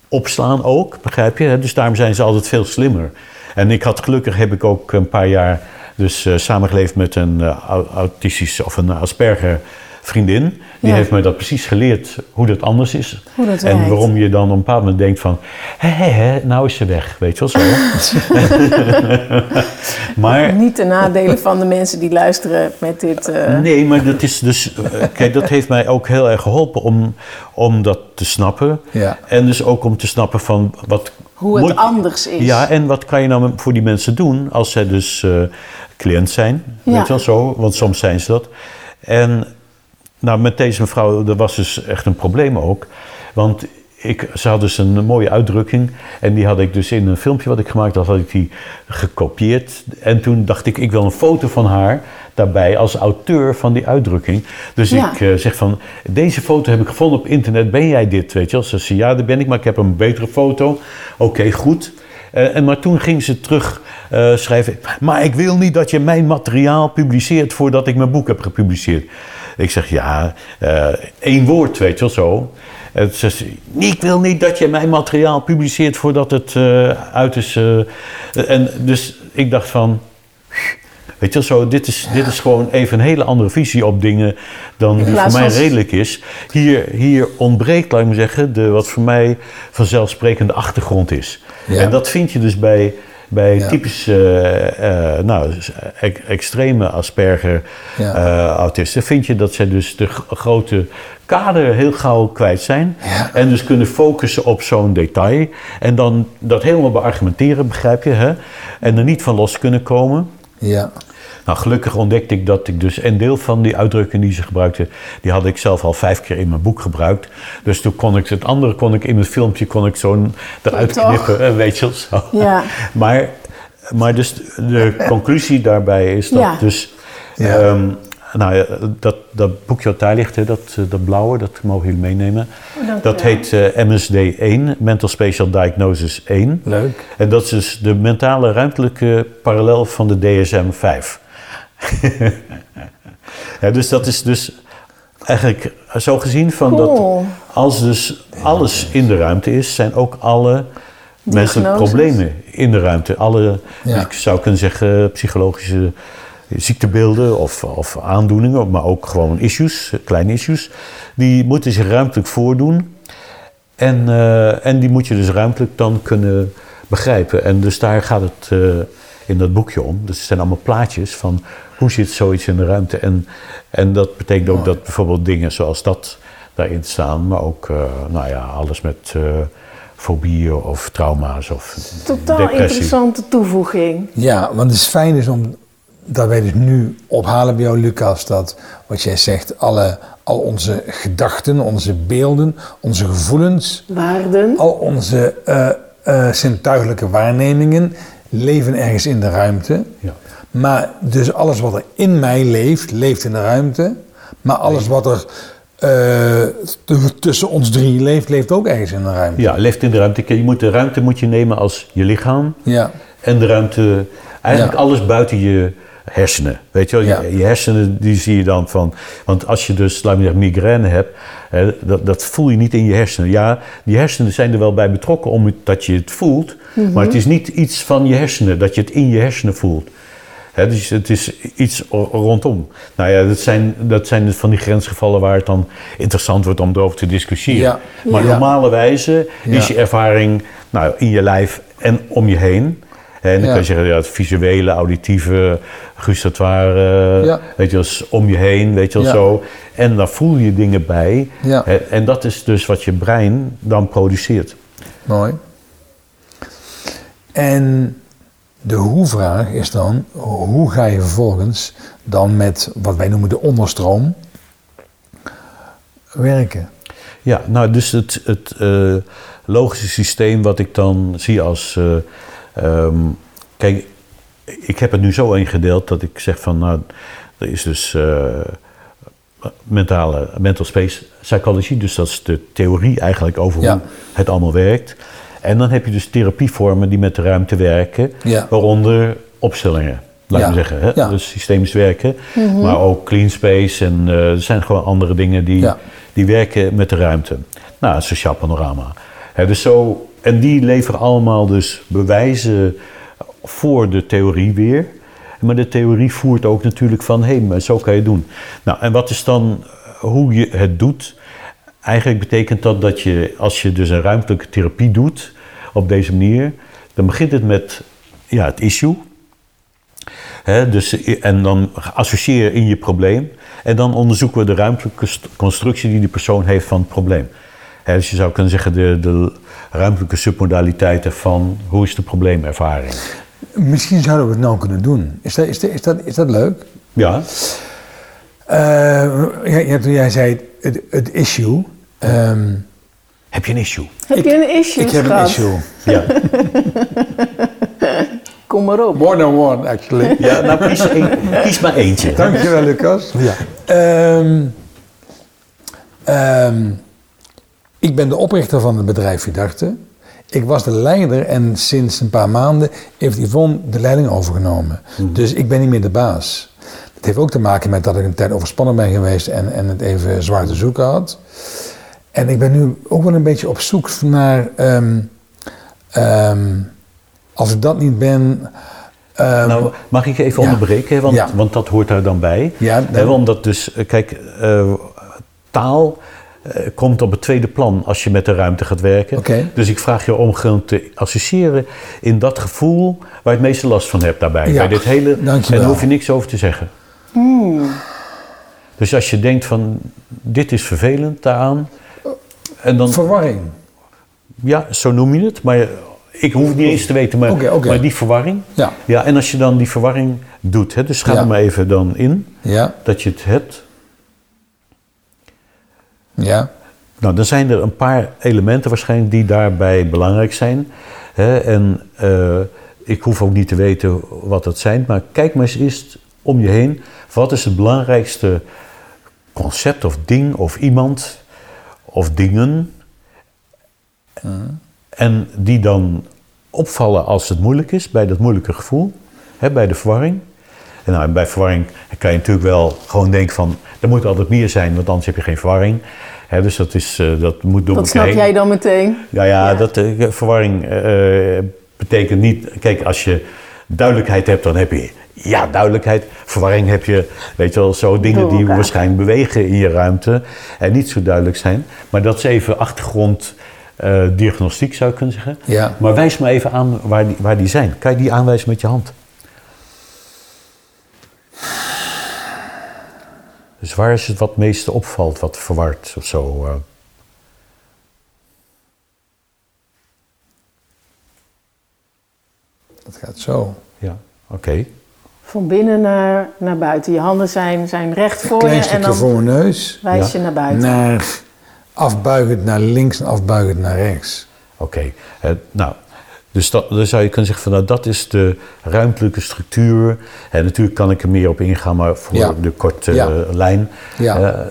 opslaan ook, begrijp je? Dus daarom zijn ze altijd veel slimmer. En ik had gelukkig heb ik ook een paar jaar dus eh, samengeleefd met een eh, au- autistische of een Asperger vriendin. Die Ja. heeft mij dat precies geleerd hoe dat anders is. Hoe dat en waarom je dan op een bepaald moment denkt van... Hé, hé, hé, nou is ze weg, weet je wel zo. *laughs* maar Niet de nadelen van de mensen die luisteren met dit. eh, Nee, maar dat is dus. eh, Kijk, dat heeft mij ook heel erg geholpen om, om dat te snappen. Ja. En dus ook om te snappen van wat. Hoe het moet- anders is. Ja, en wat kan je nou voor die mensen doen als zij dus eh, cliënt zijn? Ja. Weet je wel zo? Want soms zijn ze dat. En nou, met deze mevrouw, er was dus echt een probleem ook. Want ik, ze had dus een mooie uitdrukking. En die had ik dus in een filmpje wat ik gemaakt had, had ik die gekopieerd. En toen dacht ik, ik wil een foto van haar daarbij als auteur van die uitdrukking. Dus Ja. ik eh, zeg van, deze foto heb ik gevonden op internet. Ben jij dit, weet je wel? Ze zei, ja, dat ben ik, maar ik heb een betere foto. Oké, goed. Eh, en maar toen ging ze terug eh, schrijven. Maar ik wil niet dat je mijn materiaal publiceert voordat ik mijn boek heb gepubliceerd. Ik zeg ja, eh, één woord, weet je wel zo. En ze zegt, ik wil niet dat je mijn materiaal publiceert voordat het eh, uit is. eh." en dus ik dacht van. Weet je wel zo, dit is, dit is gewoon even een hele andere visie op dingen dan die voor mij redelijk is. Hier, hier ontbreekt, laat ik maar zeggen, de, wat voor mij vanzelfsprekende achtergrond is. Ja. En dat vind je dus bij, bij Ja. typisch eh, eh, nou, e- extreme Asperger eh, autisten. Vind je dat zij dus de grote kader heel gauw kwijt zijn. Ja. En dus kunnen focussen op zo'n detail. En dan dat helemaal beargumenteren, begrijp je? Hè? En er niet van los kunnen komen. Ja. Nou, gelukkig ontdekte ik dat ik dus een deel van die uitdrukkingen die ze gebruikte, die had ik zelf al vijf keer in mijn boek gebruikt. Dus toen kon ik het andere kon ik in het filmpje kon ik zo'n eruit Toch? knippen, weet je wel zo. Ja. *laughs* Maar, maar dus de conclusie daarbij is dat Ja. dus, Ja. ehm, nou ja, dat, dat boekje wat daar ligt, hè, dat, eh, dat blauwe, dat mogen jullie meenemen. dank dat heet eh, MSD-1, Mental Spatial Diagnosis 1. Leuk. En dat is dus de mentale ruimtelijke parallel van de DSM-5. *laughs* ja, dus dat is dus eigenlijk zo gezien van Cool. dat als dus alles in de ruimte is, zijn ook alle menselijke problemen in de ruimte. Alle, Ja. ik zou kunnen zeggen, psychologische ziektebeelden of, of aandoeningen, maar ook gewoon issues, kleine issues, die moeten zich ruimtelijk voordoen. En, eh, en die moet je dus ruimtelijk dan kunnen begrijpen. En dus daar gaat het eh, in dat boekje om. Dus het zijn allemaal plaatjes van hoe zit zoiets in de ruimte. En, en dat betekent ook dat bijvoorbeeld dingen zoals dat daarin staan, maar ook eh, nou ja, alles met uh, fobieën of trauma's of Totaal depressie. interessante toevoeging. Ja, want het is fijn is om dat wij dus nu ophalen bij jou, Lucas, dat wat jij zegt, alle, al onze gedachten, onze beelden, onze gevoelens, Waarden. al onze uh, uh, zintuigelijke waarnemingen leven ergens in de ruimte. Ja. Maar dus alles wat er in mij leeft, leeft in de ruimte. Maar alles wat er uh, tussen ons drie leeft, leeft ook ergens in de ruimte. Ja, leeft in de ruimte. Je moet, de ruimte moet je nemen als je lichaam. Ja. En de ruimte, eigenlijk ja. alles buiten je hersenen. Weet je wel, Ja. je, je hersenen die zie je dan van. Want als je dus, laat me zeggen, migraine hebt, hè, dat, dat voel je niet in je hersenen. Ja, die hersenen zijn er wel bij betrokken omdat je het voelt, maar het is niet iets van je hersenen, dat je het in je hersenen voelt. Dus het is iets rondom. Nou ja, dat zijn, dat zijn van die grensgevallen waar het dan interessant wordt om erover te discussiëren. Ja. Maar Ja. normale wijze is je ervaring nou, in je lijf en om je heen. En dan kan je zeggen, ja, het visuele, auditieve, gustatoire, weet je is om je heen, weet je wel zo. En daar voel je dingen bij. En dat is dus wat je brein dan produceert. Mooi. En de hoe-vraag is dan, hoe ga je vervolgens dan met wat wij noemen de onderstroom werken? Ja, nou, dus het, het eh, logische systeem wat ik dan zie als. eh, ehm, kijk, ik heb het nu zo ingedeeld dat ik zeg van, nou, er is dus eh, mentale, mental space psychology, dus dat is de theorie eigenlijk over Ja. hoe het allemaal werkt. En dan heb je dus therapievormen die met de ruimte werken, Ja. waaronder opstellingen. Laat Ja. me zeggen, hè? Ja. dus systemisch werken, maar ook clean space en eh, er zijn gewoon andere dingen die, Ja. die werken met de ruimte. Nou, het sociaal panorama. Hè, dus zo, en die leveren allemaal dus bewijzen voor de theorie weer. Maar de theorie voert ook natuurlijk van, hé, maar zo kan je het doen. Nou, en wat is dan hoe je het doet? Eigenlijk betekent dat dat je, als je dus een ruimtelijke therapie doet op deze manier, dan begint het met ja, het issue. Hè, dus, en dan associeer je in je probleem. En dan onderzoeken we de ruimtelijke st- constructie die de persoon heeft van het probleem. Dus je zou kunnen zeggen de, de ruimtelijke submodaliteiten van hoe is de probleemervaring. Misschien zouden we het nou kunnen doen. Is dat, is dat, is dat, is dat leuk? Ja, Eh, ja, ja, toen jij zei het, het issue. Ehm, heb je een issue? Heb ik, je een issue, ik heb een issue. Ja, *laughs* Kom maar op. More than one, actually. ja nou kies, een- kies maar eentje. Dankjewel, Lucas. Ja. Ehm, ehm, ik ben de oprichter van het bedrijf Vidarte. Ik was de leider en sinds een paar maanden heeft Yvonne de leiding overgenomen. Dus ik ben niet meer de baas. Het heeft ook te maken met dat ik een tijd overspannen ben geweest en, en het even zwaar te zoeken had. En ik ben nu ook wel een beetje op zoek naar, ehm, ehm, als ik dat niet ben, ehm, Nou, mag ik je even Ja. onderbreken? Want, Ja. want dat hoort daar dan bij. Ja, dan- Hè, omdat dus, eh, kijk, eh, taal eh, komt op het tweede plan als je met de ruimte gaat werken. Oké. Dus ik vraag je om gewoon te associëren in dat gevoel waar je het meeste last van hebt daarbij. Ja, Bij dit hele, dankjewel. en daar hoef je niks over te zeggen. Dus als je denkt van, dit is vervelend daaraan. En dan, verwarring. ja, zo noem je het. Maar ik hoef het niet eens te weten, maar, maar die verwarring. Ja. Ja, en als je dan die verwarring doet, hè, dus ga Ja. er maar even dan in, Ja, dat je het hebt. ja, Nou, dan zijn er een paar elementen waarschijnlijk die daarbij belangrijk zijn. Hè, en eh, ik hoef ook niet te weten wat dat zijn, maar kijk maar eens eerst om je heen. Wat is het belangrijkste concept of ding of iemand of dingen? En die dan opvallen als het moeilijk is, bij dat moeilijke gevoel, hè, bij de verwarring. En nou, bij verwarring kan je natuurlijk wel gewoon denken van, er moet altijd meer zijn, want anders heb je geen verwarring. Dus dat, is, eh, dat moet door Wat snap heen. jij dan meteen? Ja, ja, Ja. dat eh, verwarring eh, betekent niet. Kijk, als je duidelijkheid hebt, dan heb je ja, duidelijkheid. Verwarring heb je, weet je wel, zo dingen die waarschijnlijk bewegen in je ruimte en niet zo duidelijk zijn. Maar dat is even achtergrond eh, diagnostiek, zou je kunnen zeggen. Ja. Maar wijs me even aan waar die, waar die zijn. Kan je die aanwijzen met je hand? Dus waar is het wat het meeste opvalt, wat verward of zo? eh? Dat gaat zo. ja, oké. Van binnen naar, naar buiten. Je handen zijn, zijn recht voor Klein je en dan voor mijn neus. wijs Ja. je naar buiten. Naar afbuigend naar links en afbuigend naar rechts. Oké, eh, nou, dus dat, dan zou je kunnen zeggen van nou, dat is de ruimtelijke structuur. En natuurlijk kan ik er meer op ingaan, maar voor Ja. de korte Ja. eh, lijn. Ja. Eh,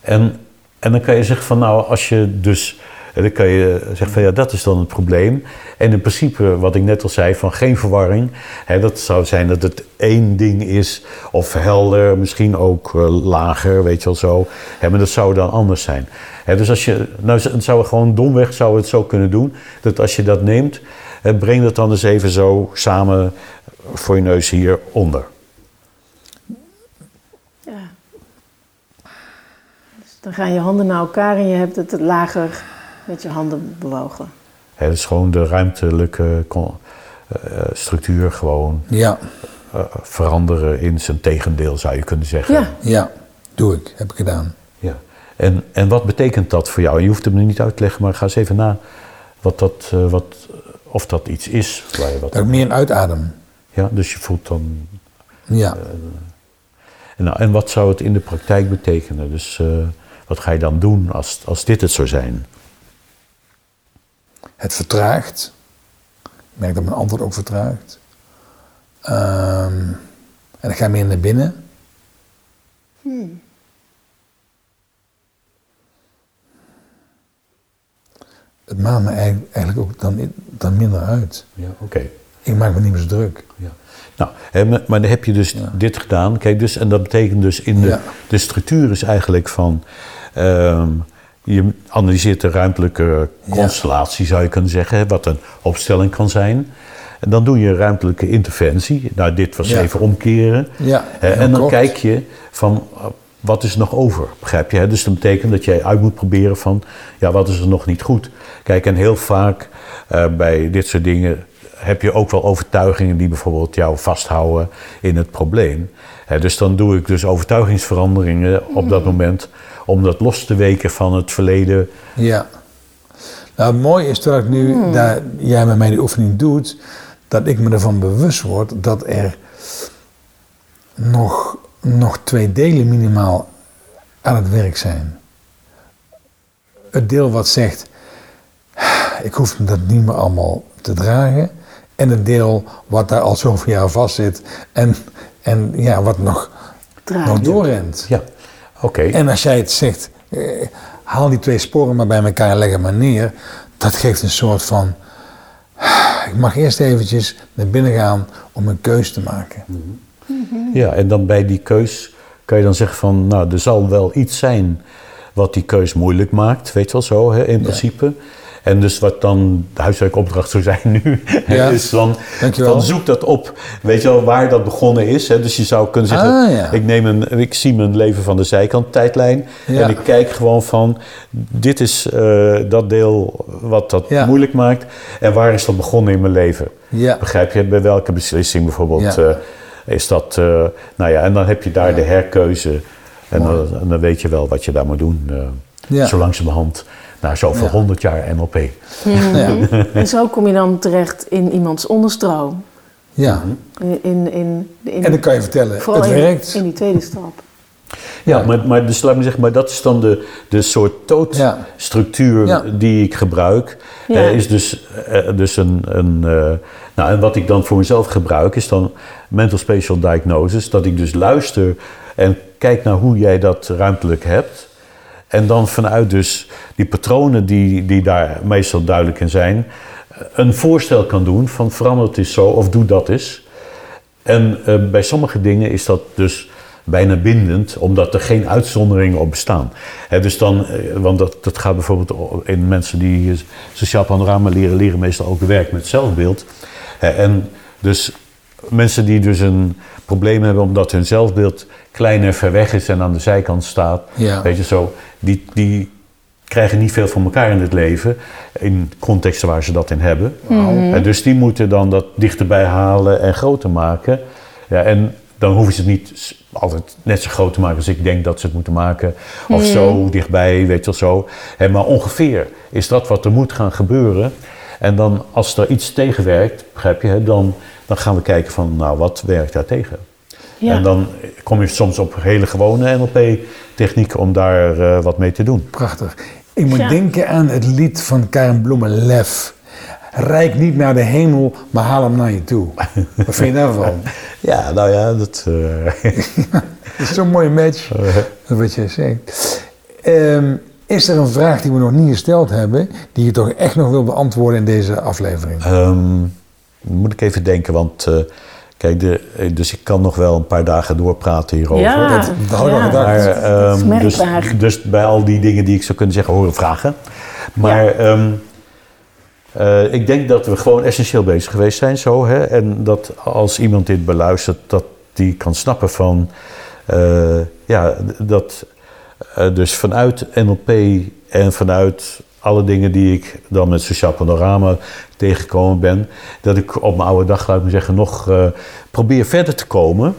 en, en dan kan je zeggen van nou, als je dus, dan kan je zeggen van ja, dat is dan het probleem. En in principe, wat ik net al zei, van geen verwarring. Hè, dat zou zijn dat het één ding is, of helder, misschien ook eh, lager, weet je wel zo. Hè, maar dat zou dan anders zijn. Hè, dus als je, nou zou gewoon domweg zou het zo kunnen doen, dat als je dat neemt, eh, breng dat dan eens even zo samen voor je neus hieronder. Dus dan gaan je handen naar elkaar en je hebt het lager met je handen bewogen. Dat is gewoon de ruimtelijke con- eh, structuur gewoon Ja, eh, veranderen in zijn tegendeel, zou je kunnen zeggen. Ja, ja. Doe ik. Heb ik gedaan. Ja. En, en wat betekent dat voor jou? Je hoeft het me niet uit te leggen, maar ga eens even na wat dat, eh, wat, of dat iets is. Waar je wat, Dat ik meer uitadem. ja, dus je voelt dan. Ja. En, nou, en wat zou het in de praktijk betekenen? Dus eh, wat ga je dan doen als, als dit het zou zijn? Het vertraagt. Ik merk dat mijn antwoord ook vertraagt. Ehm, en dan ga ik meer naar binnen. Het maakt me eigenlijk, eigenlijk ook dan, dan minder uit. Ja, oké. Ik maak me niet meer zo druk. Ja. Nou, hè, maar dan heb je dus dit gedaan. Kijk, dus, en dat betekent dus in de, Ja. de structuur is eigenlijk van. ehm, je analyseert de ruimtelijke Ja. constellatie, zou je kunnen zeggen, wat een opstelling kan zijn. En dan doe je een ruimtelijke interventie. Nou, dit was Ja. even omkeren. Ja, en dan kijk je van uh, wat is er nog over, begrijp je? Dus dat betekent dat jij uit moet proberen van ja, wat is er nog niet goed. Kijk, en heel vaak eh, bij dit soort dingen heb je ook wel overtuigingen die bijvoorbeeld jou vasthouden in het probleem. Dus dan doe ik dus overtuigingsveranderingen op dat moment om dat los te weken van het verleden. Ja. Nou, het mooie is dat ik nu, dat jij met mij die oefening doet, dat ik me ervan bewust word dat er nog, nog twee delen minimaal aan het werk zijn. Het deel wat zegt, ik hoef dat niet meer allemaal te dragen. En het deel wat daar al zoveel jaar vast zit en, en ja, wat nog, nog doorrent. Ja, oké. En als jij het zegt, eh, haal die twee sporen maar bij elkaar en leg het maar neer. Dat geeft een soort van, *sighs* ik mag eerst eventjes naar binnen gaan om een keus te maken. Ja, en dan bij die keus kan je dan zeggen van, nou, er zal wel iets zijn wat die keus moeilijk maakt, weet je wel zo, hè, in principe. En dus wat dan de huiswerkopdracht zou zijn *laughs* nu, Ja. is dan, zoek dat op, weet je wel, waar dat begonnen is. Hè. Dus je zou kunnen zeggen, Ah, ja. ik, neem een, ik zie mijn leven van de zijkant tijdlijn Ja. en ik kijk gewoon van, dit is eh, dat deel wat dat moeilijk maakt en waar is dat begonnen in mijn leven. Begrijp je, bij welke beslissing bijvoorbeeld eh, is dat, eh, nou ja, en dan heb je daar de herkeuze en dan, en dan weet je wel wat je daar moet doen, Ja. zo langzamerhand, na zoveel Ja. honderd jaar NLP. ja, En zo kom je dan terecht in iemands onderstroom. ja. In, in, in, in- En dan kan je vertellen, het in- werkt. In, die tweede stap. Ja, maar, maar dus laat me zeggen, maar dat is dan de, de soort tootstructuur Ja. die ik gebruik. Ja. Eh, is dus, eh, dus een, een eh, nou en wat ik dan voor mezelf gebruik is dan mental spatial diagnosis. Dat ik dus luister en kijk naar hoe jij dat ruimtelijk hebt. En dan vanuit dus die patronen die, die daar meestal duidelijk in zijn, een voorstel kan doen van verander het eens zo of doe dat eens. En eh, bij sommige dingen is dat dus bijna bindend, omdat er geen uitzonderingen op bestaan. Dus dan, eh, want dat, dat gaat bijvoorbeeld in mensen die sociaal panorama leren, leren meestal ook werk met zelfbeeld. En dus mensen die dus een probleem hebben omdat hun zelfbeeld klein en ver weg is en aan de zijkant staat, Ja. weet je zo, die, die krijgen niet veel van elkaar in het leven. In contexten waar ze dat in hebben. En dus die moeten dan dat dichterbij halen en groter maken. Ja, en dan hoeven ze het niet altijd net zo groot te maken als ik denk dat ze het moeten maken. Of zo dichtbij, weet je wel zo. Maar ongeveer is dat wat er moet gaan gebeuren. En dan als er iets tegenwerkt, begrijp je, hè, dan, dan gaan we kijken van, nou, wat werkt daar tegen? Ja. En dan kom je soms op hele gewone NLP-technieken om daar eh, wat mee te doen. Prachtig. Ik moet Ja. denken aan het lied van Karen Bloemen, Lef. Rijk niet naar de hemel, maar haal hem naar je toe. *laughs* Wat vind je daarvan? Ja, nou ja, dat... eh, *laughs* Dat is zo'n mooie match, dat *laughs* wat je zegt. Ehm, is er een vraag die we nog niet gesteld hebben, die je toch echt nog wil beantwoorden in deze aflevering? Ehm, moet ik even denken, want eh, kijk, de, eh, dus ik kan nog wel een paar dagen doorpraten hierover. Ja, dat- dat had ik al ja. gedacht. Maar, dat is ehm, dus, dus bij al die dingen die ik zou kunnen zeggen, horen vragen. Maar ehm, eh, ik denk dat we gewoon essentieel bezig geweest zijn zo. Hè? En dat als iemand dit beluistert, dat die kan snappen van... eh, ja, dat eh, dus vanuit NLP en vanuit alle dingen die ik dan met Sociaal Panorama tegengekomen ben... dat ik op mijn oude dag, laat ik maar zeggen, nog eh, probeer verder te komen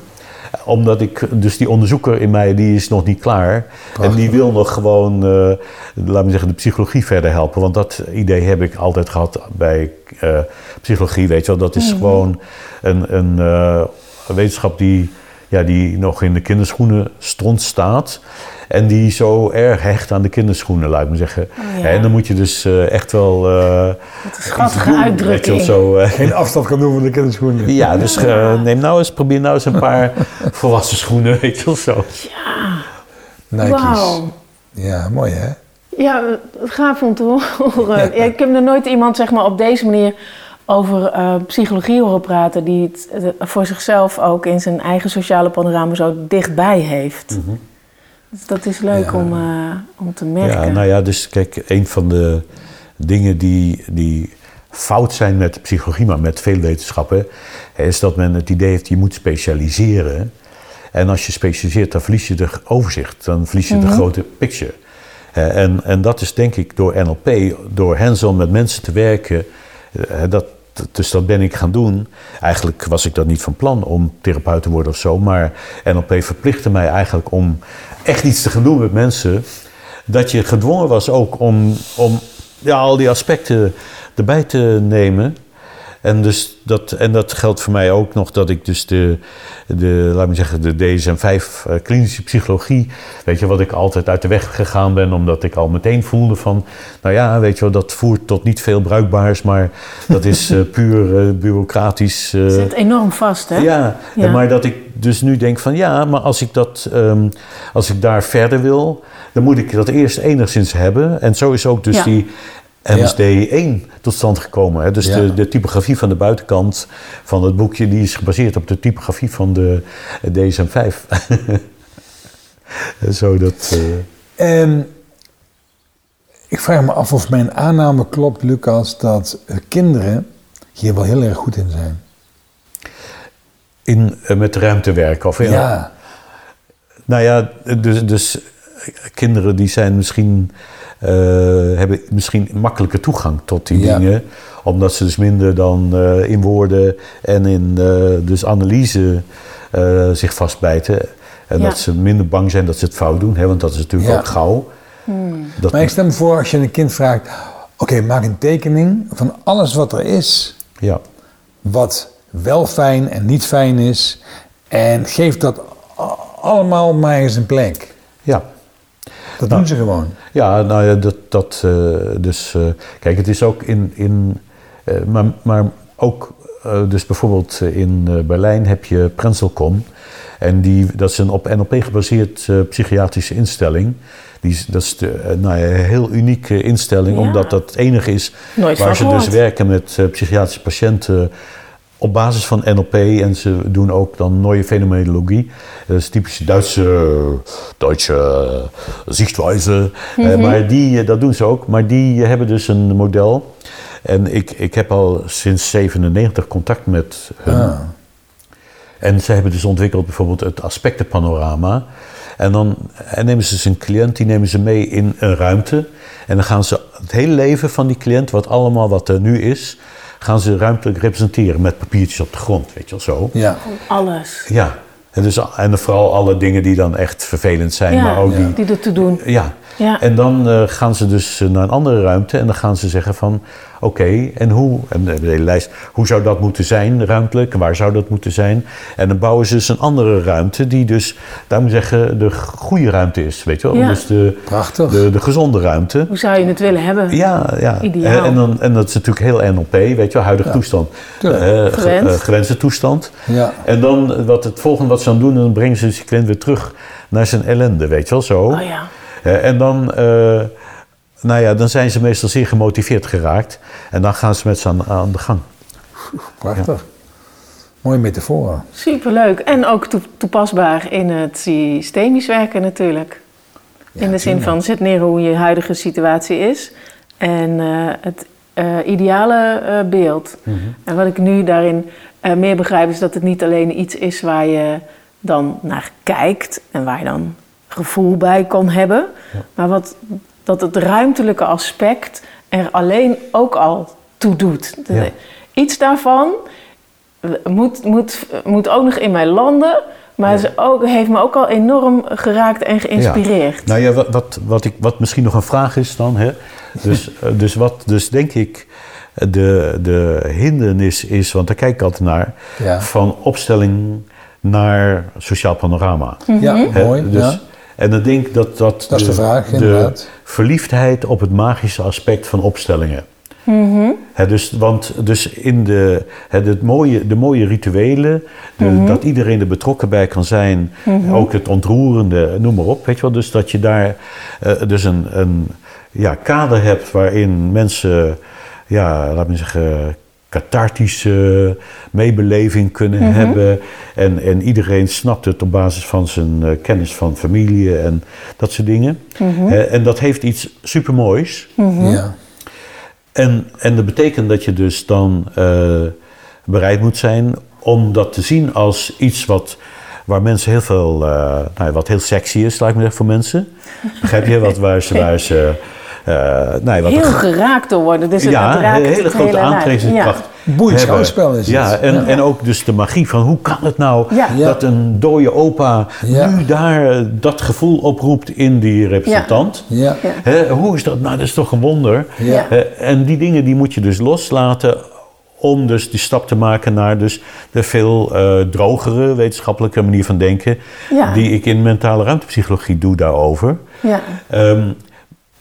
omdat ik, dus die onderzoeker in mij, die is nog niet klaar. En die wil nog gewoon, eh laat me zeggen, de psychologie verder helpen. Want dat idee heb ik altijd gehad bij eh, psychologie, weet je wel. Dat is gewoon een, een wetenschap die, ja, die nog in de kinderschoenen stond, staat. En die zo erg hecht aan de kinderschoenen, laat ik me zeggen. Oh, ja. En dan moet je dus eh, echt wel... eh Wat een schattige iets doen, uitdrukking. Weet je zo, eh, Geen afstand kan doen van de kinderschoenen. ja, dus neem nou eens, probeer nou eens een paar *laughs* volwassen schoenen, weet je wel zo. Nike's. Wauw. Ja, mooi hè? Ja, gaaf om te horen. Ja, ik heb nog nooit iemand zeg maar, op deze manier over eh, psychologie horen praten... die het voor zichzelf ook in zijn eigen sociale panorama zo dichtbij heeft. Dus dat is leuk Ja. om, eh, om te merken. Ja, nou ja, dus kijk, een van de dingen die, die fout zijn met psychologie, maar met veel wetenschappen, is dat men het idee heeft, je moet specialiseren. En als je specialiseert, dan verlies je de overzicht, dan verlies je de grote picture. En, en dat is denk ik door NLP, door hands-on met mensen te werken, eh, dat, dus dat ben ik gaan doen. Eigenlijk was ik dat niet van plan om therapeut te worden of zo, maar NLP verplichtte mij eigenlijk om echt iets te gaan doen met mensen. Dat je gedwongen was ook om, om ja, al die aspecten erbij te nemen. En, dus dat, en dat geldt voor mij ook nog dat ik dus de, de laat me zeggen, de DSM-5 eh, klinische psychologie, weet je, wat ik altijd uit de weg gegaan ben, omdat ik al meteen voelde van, nou ja, weet je wel, dat voert tot niet veel bruikbaars, maar dat is eh, *laughs* puur eh, bureaucratisch. Het zit enorm vast, hè? ja, Ja. en maar dat ik dus nu denk van ja, maar als ik, dat, ehm, als ik daar verder wil, dan moet ik dat eerst enigszins hebben. En zo is ook dus Ja. die MSD1 tot stand gekomen. Hè? Dus Ja. de, de typografie van de buitenkant van het boekje, die is gebaseerd op de typografie van de DSM-5. *laughs* zo dat... Ehm, ik vraag me af of mijn aanname klopt, Lucas, dat eh, kinderen hier wel heel erg goed in zijn. in, eh, met ruimte werken. Of, Ja, Nou ja, dus, dus kinderen die zijn misschien, eh, hebben misschien makkelijker toegang tot die Ja. dingen. Omdat ze dus minder dan eh, in woorden en in eh, dus analyse eh, zich vastbijten. En Ja. dat ze minder bang zijn dat ze het fout doen. Hè, want dat is natuurlijk Ja. ook gauw. Dat, maar ik stel me voor als je een kind vraagt: oké, maak een tekening van alles wat er is, ja. wat wel fijn en niet fijn is, en geef dat allemaal maar eens een plek. ja. Dat Nou. doen ze gewoon. Ja, nou ja, dat, dat eh, dus, eh, kijk, het is ook in, in eh, maar, maar ook, eh, dus bijvoorbeeld in Berlijn heb je Prenzelcom. En die, dat is een op NLP gebaseerd psychiatrische instelling. Die is, dat is de, nou ja, een heel unieke instelling, Ja. omdat dat het enige is Nooit waar ze dus werken met psychiatrische patiënten op basis van NLP. En ze doen ook dan nieuwe fenomenologie. Dat is typische Duitse, Duitse zichtwijze. Eh, maar die, eh, dat doen ze ook. Maar die eh, hebben dus een model. En ik, ik heb al sinds 97 contact met hun. Ah. En ze hebben dus ontwikkeld bijvoorbeeld het aspectenpanorama. En dan en nemen ze zijn cliënt, die nemen ze mee in een ruimte. En dan gaan ze het hele leven van die cliënt, wat allemaal wat er nu is, gaan ze ruimtelijk representeren met papiertjes op de grond, weet je wel zo. Ja. Alles. Ja, en, dus, en vooral alle dingen die dan echt vervelend zijn, Ja, maar ook die... die ertoe doen. Ja. Ja. En dan eh, gaan ze dus eh, naar een andere ruimte en dan gaan ze zeggen van... Oké, en hoe? En de hele lijst. Hoe zou dat moeten zijn, ruimtelijk? Waar zou dat moeten zijn? En dan bouwen ze dus een andere ruimte die dus, daar moet ik zeggen, de goede ruimte is, weet je wel? Ja. Dus de, Prachtig. de, de gezonde ruimte. Hoe zou je het willen hebben? Ja, ja. Ideaal. En, dan, en dat is natuurlijk heel NLP, weet je wel, huidige toestand. Eh, ge- eh, gewenste toestand. Ja. En dan eh, wat het volgende wat ze dan doen, dan brengen ze dus die cliënt weer terug naar zijn ellende, weet je wel, zo. Oh ja. Eh, en dan, eh, nou ja, dan zijn ze meestal zeer gemotiveerd geraakt. En dan gaan ze met ze aan, aan de gang. Prachtig. Mooie metafoor. Superleuk. En ook toe- toepasbaar in het systemisch werken natuurlijk. Ja, in de zin van zet neer hoe je huidige situatie is. En eh, het eh, ideale eh, beeld. Mhm. En wat ik nu daarin eh, meer begrijp is dat het niet alleen iets is waar je dan naar kijkt. En waar je dan gevoel bij kan hebben. Maar wat, dat het ruimtelijke aspect er alleen ook al toe doet. De- Ja. Iets daarvan moet, moet, moet ook nog in mij landen. Maar ze ook, heeft me ook al enorm geraakt en geïnspireerd. Nou ja, wat, wat, wat, ik, wat misschien nog een vraag is dan. Hè? Dus, *laughs* eh, dus wat dus denk ik de, de hindernis is, want daar kijk ik altijd naar, Ja. van opstelling naar sociaal panorama. Ja, Hè, mooi. Dus, ja. En dan denk ik dat dat, Dat is de vraag, de inderdaad. verliefdheid op het magische aspect van opstellingen. Hè, dus, want dus in de, hè, het mooie, de mooie rituelen, de- dat iedereen er betrokken bij kan zijn, ook het ontroerende, noem maar op. Weet je wel, dus dat je daar eh, dus een, een ja, kader hebt waarin mensen, ja, laat me zeggen, cathartische meebeleving kunnen hebben. En, en iedereen snapt het op basis van zijn eh, kennis van familie en dat soort dingen. Hè, en dat heeft iets supermoois. ja. En, en dat betekent dat je dus dan eh, bereid moet zijn om dat te zien als iets wat, waar mensen heel veel, eh, nou, ja, wat heel sexy is, laat ik maar zeggen, voor mensen. Begrijp je? Wat, waar ze, waar ze eh, nou, ja, wat Heel geraakt door worden. Dus het, ja, een hele het grote aantrekkingskracht. Boeiend hebben. schouwspel is het. Ja, en, en ook dus de magie van hoe kan het nou Ja. Ja. dat een dode opa Ja. nu daar eh, dat gevoel oproept in die representant. Ja. Ja. Hè, hoe is dat? Nou, dat is toch een wonder. Ja. Hè, en die dingen die moet je dus loslaten om dus die stap te maken naar dus de veel eh, drogere wetenschappelijke manier van denken Ja. die ik in mentale ruimtepsychologie doe daarover. Ja. Ehm,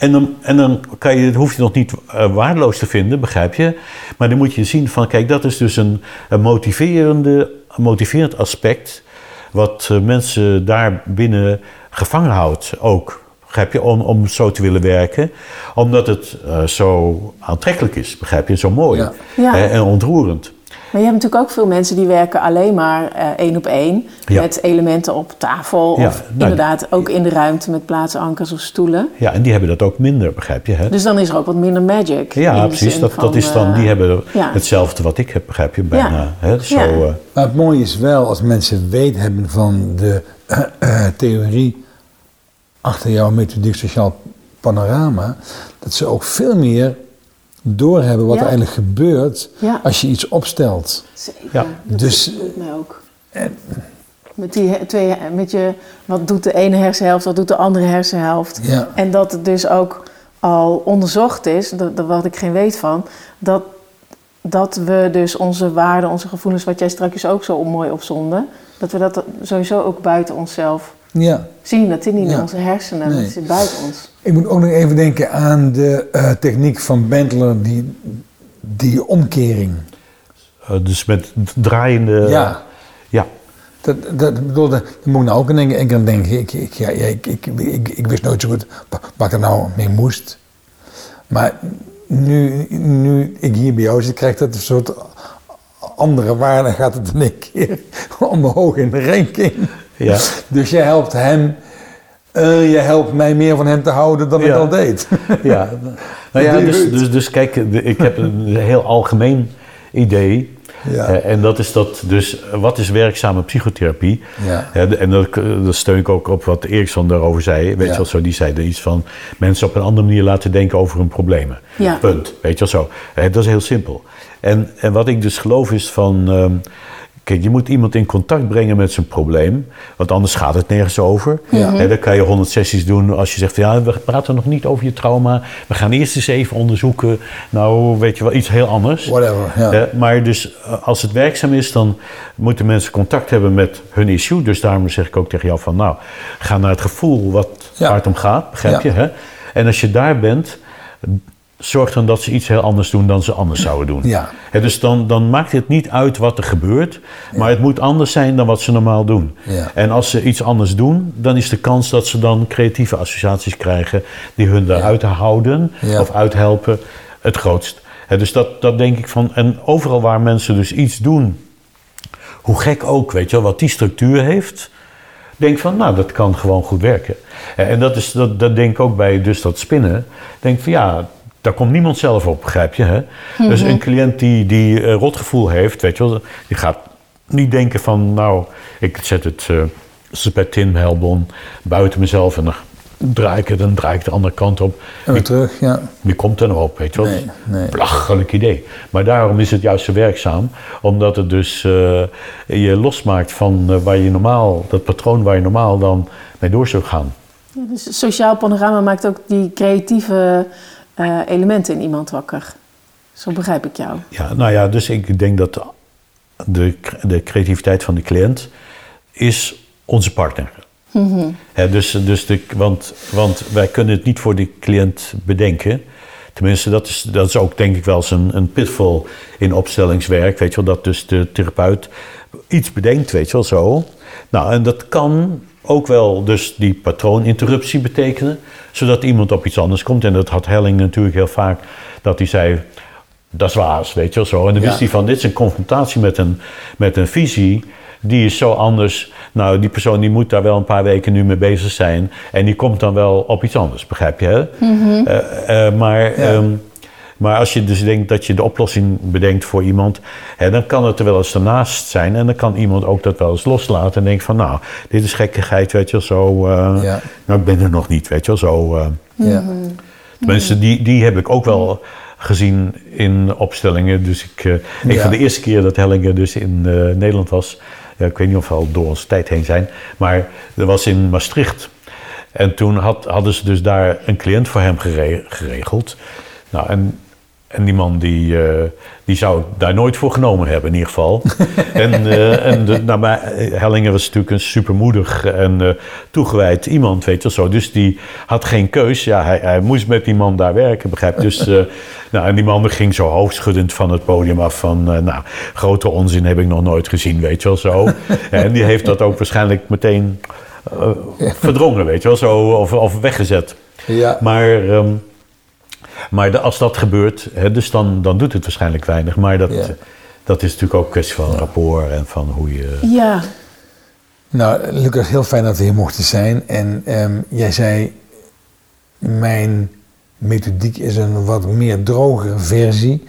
en dan, en dan kan je, hoef je nog niet eh, waardeloos te vinden, begrijp je? Maar dan moet je zien van, kijk, dat is dus een, een motiverende, een motiverend aspect... wat eh, mensen daar binnen gevangen houdt ook. Begrijp je? Om, om zo te willen werken. Omdat het eh, zo aantrekkelijk is, begrijp je? Zo mooi Ja. Ja. hè, en ontroerend. Maar je hebt natuurlijk ook veel mensen die werken alleen maar eh, één op één. Ja. Met elementen op tafel. Ja, Of nou, inderdaad ook in de ruimte met plaatsankers of stoelen. Ja, en die hebben dat ook minder, begrijp je? Hè? Dus dan is er ook wat minder magic. in ja, de precies. Dat, dat is dan, die eh, hebben ja. hetzelfde wat ik heb, begrijp je? Bijna. Hè? Zo, Ja. eh, Maar het mooie is wel, als mensen weten hebben van de *clears throat* theorie achter jouw methodiek sociaal panorama, dat ze ook veel meer doorhebben wat Ja. er eigenlijk gebeurt Ja. als je iets opstelt. Zeker. Ja. Dat Dus- doet mij ook. Met, die twee, met je, wat doet de ene hersenhelft, wat doet de andere hersenhelft. Ja. En dat het dus ook al onderzocht is, dat, dat wat ik geen weet van, dat, dat we dus onze waarden, onze gevoelens, wat jij straks ook zo mooi opzonde, dat we dat sowieso ook buiten onszelf Ja. zien. Dat zit niet in Ja. onze hersenen, Nee. dat zit buiten ons. Ik moet ook nog even denken aan de eh, techniek van Bentler, die, die omkering. eh, dus met draaiende... Ja. Ja, Dat, dat, ik bedoel, daar moet ik nou ook aan denken. Ik, ik, ik, ja, ik, ik, ik, ik wist nooit zo goed wa- wat ik er nou mee moest. Maar nu, nu ik hier bij jou zit, krijgt dat een soort andere waarde. Gaat het in één keer *laughs* omhoog in de ranking. Ja. *laughs* Dus jij helpt hem, eh, je helpt mij meer van hem te houden dan ik Ja. al deed. *laughs* ja. Nou ja, dus, dus, dus kijk, ik heb een heel algemeen idee. Ja. Eh, en dat is dat, dus wat is werkzame psychotherapie? Ja. En dat, dat steun ik ook op wat Eriksson daarover zei. Weet Ja. je wel zo, die zei er iets van mensen op een andere manier laten denken over hun problemen. Ja. Punt. Weet je wel zo. Eh, dat is heel simpel. En, en wat ik dus geloof is van. ehm, Kijk, je moet iemand in contact brengen met zijn probleem, want anders gaat het nergens over. Ja. Hè, dan kan je honderd sessies doen als je zegt van ja, we praten nog niet over je trauma. We gaan eerst eens even onderzoeken, nou weet je wel, iets heel anders. Whatever, ja. Maar dus eh, als het werkzaam is, dan moeten mensen contact hebben met hun issue. Dus daarom zeg ik ook tegen jou van nou, ga naar het gevoel wat, Ja. waar het om gaat, begrijp je? Hè? En als je daar bent, zorg dan dat ze iets heel anders doen dan ze anders zouden doen. Ja. Dus dan, dan maakt het niet uit wat er gebeurt, maar het moet anders zijn dan wat ze normaal doen. Ja. En als ze iets anders doen, dan is de kans dat ze dan creatieve associaties krijgen die hun daaruit houden of uithelpen het grootst. Dus dat, dat denk ik van. En overal waar mensen dus iets doen, hoe gek ook, weet je wel, wat die structuur heeft, denk van, nou, dat kan gewoon goed werken. En dat, is, dat, dat denk ik ook bij dus dat spinnen. Denk van, ja, daar komt niemand zelf op, begrijp je? Hè? Dus een cliënt die, die eh, rotgevoel heeft, weet je wel, die gaat niet denken van, nou, ik zet het eh Tim Helbon buiten mezelf en dan draai ik het, dan draai ik de andere kant op. En weer terug, ja. Wie komt er nou op, weet je wel? Nee, nee. Belachelijk idee. Maar daarom is het juist zo werkzaam. Omdat het dus eh, je losmaakt van eh, waar je normaal, dat patroon waar je normaal dan mee door zou gaan. Ja, dus het sociaal panorama maakt ook die creatieve eh, elementen in iemand wakker. Zo begrijp ik jou. Ja, nou ja, dus ik denk dat de, de creativiteit van de cliënt is onze partner. Hè, dus, dus de, want, want wij kunnen het niet voor de cliënt bedenken. Tenminste, dat is, dat is ook denk ik wel eens een, een pitfall in opstellingswerk. Weet je wel, dat dus de therapeut iets bedenkt, weet je wel, zo. Nou, en dat kan ook wel dus die patrooninterruptie betekenen. Zodat iemand op iets anders komt. En dat had Helling natuurlijk heel vaak. Dat hij zei, dat is waas, weet je wel zo. En dan Ja. wist hij van, dit is een confrontatie met een, met een visie. Die is zo anders. Nou, die persoon die moet daar wel een paar weken nu mee bezig zijn. En die komt dan wel op iets anders, begrijp je? Hè? Eh, eh, maar, ehm, maar als je dus denkt dat je de oplossing bedenkt voor iemand, hè, dan kan het er wel eens ernaast zijn. En dan kan iemand ook dat wel eens loslaten en denken van, nou, dit is gekkigheid, weet je wel, zo. eh, Ja. Nou, ik ben er nog niet, weet je wel, zo. eh. ja. Tenminste, die, die heb ik ook wel gezien in opstellingen. Dus ik, eh, ik Ja. van de eerste keer dat Hellingen dus in eh, Nederland was, ja, ik weet niet of we al door onze tijd heen zijn, maar dat was in Maastricht. En toen had, hadden ze dus daar een cliënt voor hem gere- geregeld. Nou, en, en die man die, eh, die zou daar nooit voor genomen hebben in ieder geval. *laughs* en eh, en de, nou, maar Hellingen was natuurlijk een supermoedig en eh, toegewijd iemand, weet je wel zo. Dus die had geen keus. Ja, hij, hij moest met die man daar werken, begrijp je? Dus, *laughs* eh, nou, en die man ging zo hoofdschuddend van het podium af van... eh, nou, grote onzin heb ik nog nooit gezien, weet je wel zo. *laughs* en die heeft dat ook waarschijnlijk meteen eh, verdrongen, weet je wel zo. Of, of weggezet. Ja. Maar, ehm, maar de- als dat gebeurt, hè, dus dan, dan doet het waarschijnlijk weinig. Maar dat, Ja. dat is natuurlijk ook een kwestie van rapport en van hoe je... Ja, Nou, Lucas, heel fijn dat we hier mochten zijn. En ehm, jij zei, mijn methodiek is een wat meer drogere versie.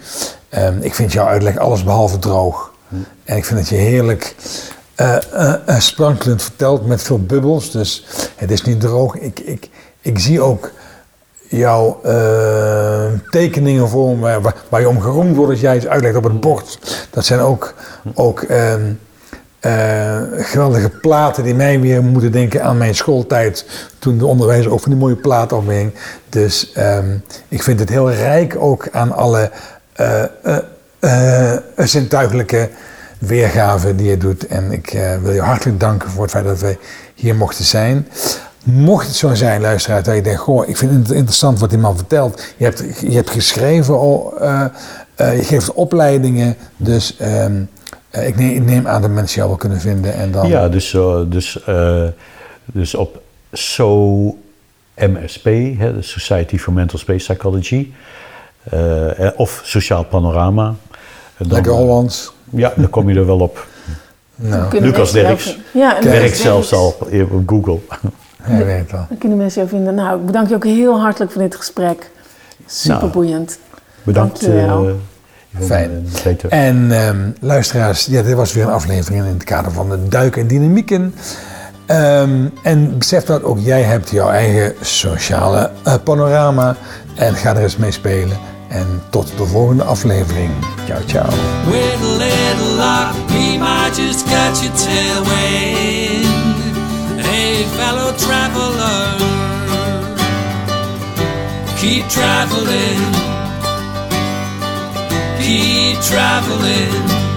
Ehm, ik vind jouw uitleg alles behalve droog. En ik vind dat je heerlijk eh, eh, eh, sprankelend vertelt met veel bubbels. Dus het is niet droog. Ik, ik, ik zie ook jouw eh, tekeningen voor me, waar, je om geroemd wordt als jij iets uitlegt op het bord. Dat zijn ook, ook ehm, eh, geweldige platen die mij weer moeten denken aan mijn schooltijd. Toen de onderwijzer ook van die mooie platen opbrengt. Dus ehm, ik vind het heel rijk ook aan alle eh, eh, eh, zintuigelijke weergaven die je doet. En ik eh, wil je hartelijk danken voor het feit dat wij hier mochten zijn. Mocht het zo zijn, luisteraar, dat je denkt, goh, ik vind het interessant wat die man vertelt. Je hebt, je hebt geschreven, oh, eh, eh, je geeft opleidingen, dus ehm, eh, ik, neem, ik neem aan dat mensen jou wel kunnen vinden. En dan, Ja, dus, dus, eh, dus op SOMSP, hè, de Society for Mental Space Psychology, of Sociaal Panorama. En dan- Lekker Hollands. Ja, dan kom je er wel op. Nou, Lucas Derks. Werkt Lucas zelfs Derks. al op Google. Hij weet wel. Dan kunnen mensen jou vinden. Nou, ik bedank je ook heel hartelijk voor dit gesprek. Super boeiend. Bedankt Dankjewel. eh, Fijn. En ehm, luisteraars, ja, dit was weer een aflevering in het kader van de duiken en dynamieken. Ehm, en besef dat ook jij hebt jouw eigen sociale uh, panorama. En ga er eens mee spelen. En tot de volgende aflevering. Ciao, ciao. Fellow traveler, keep traveling, keep traveling.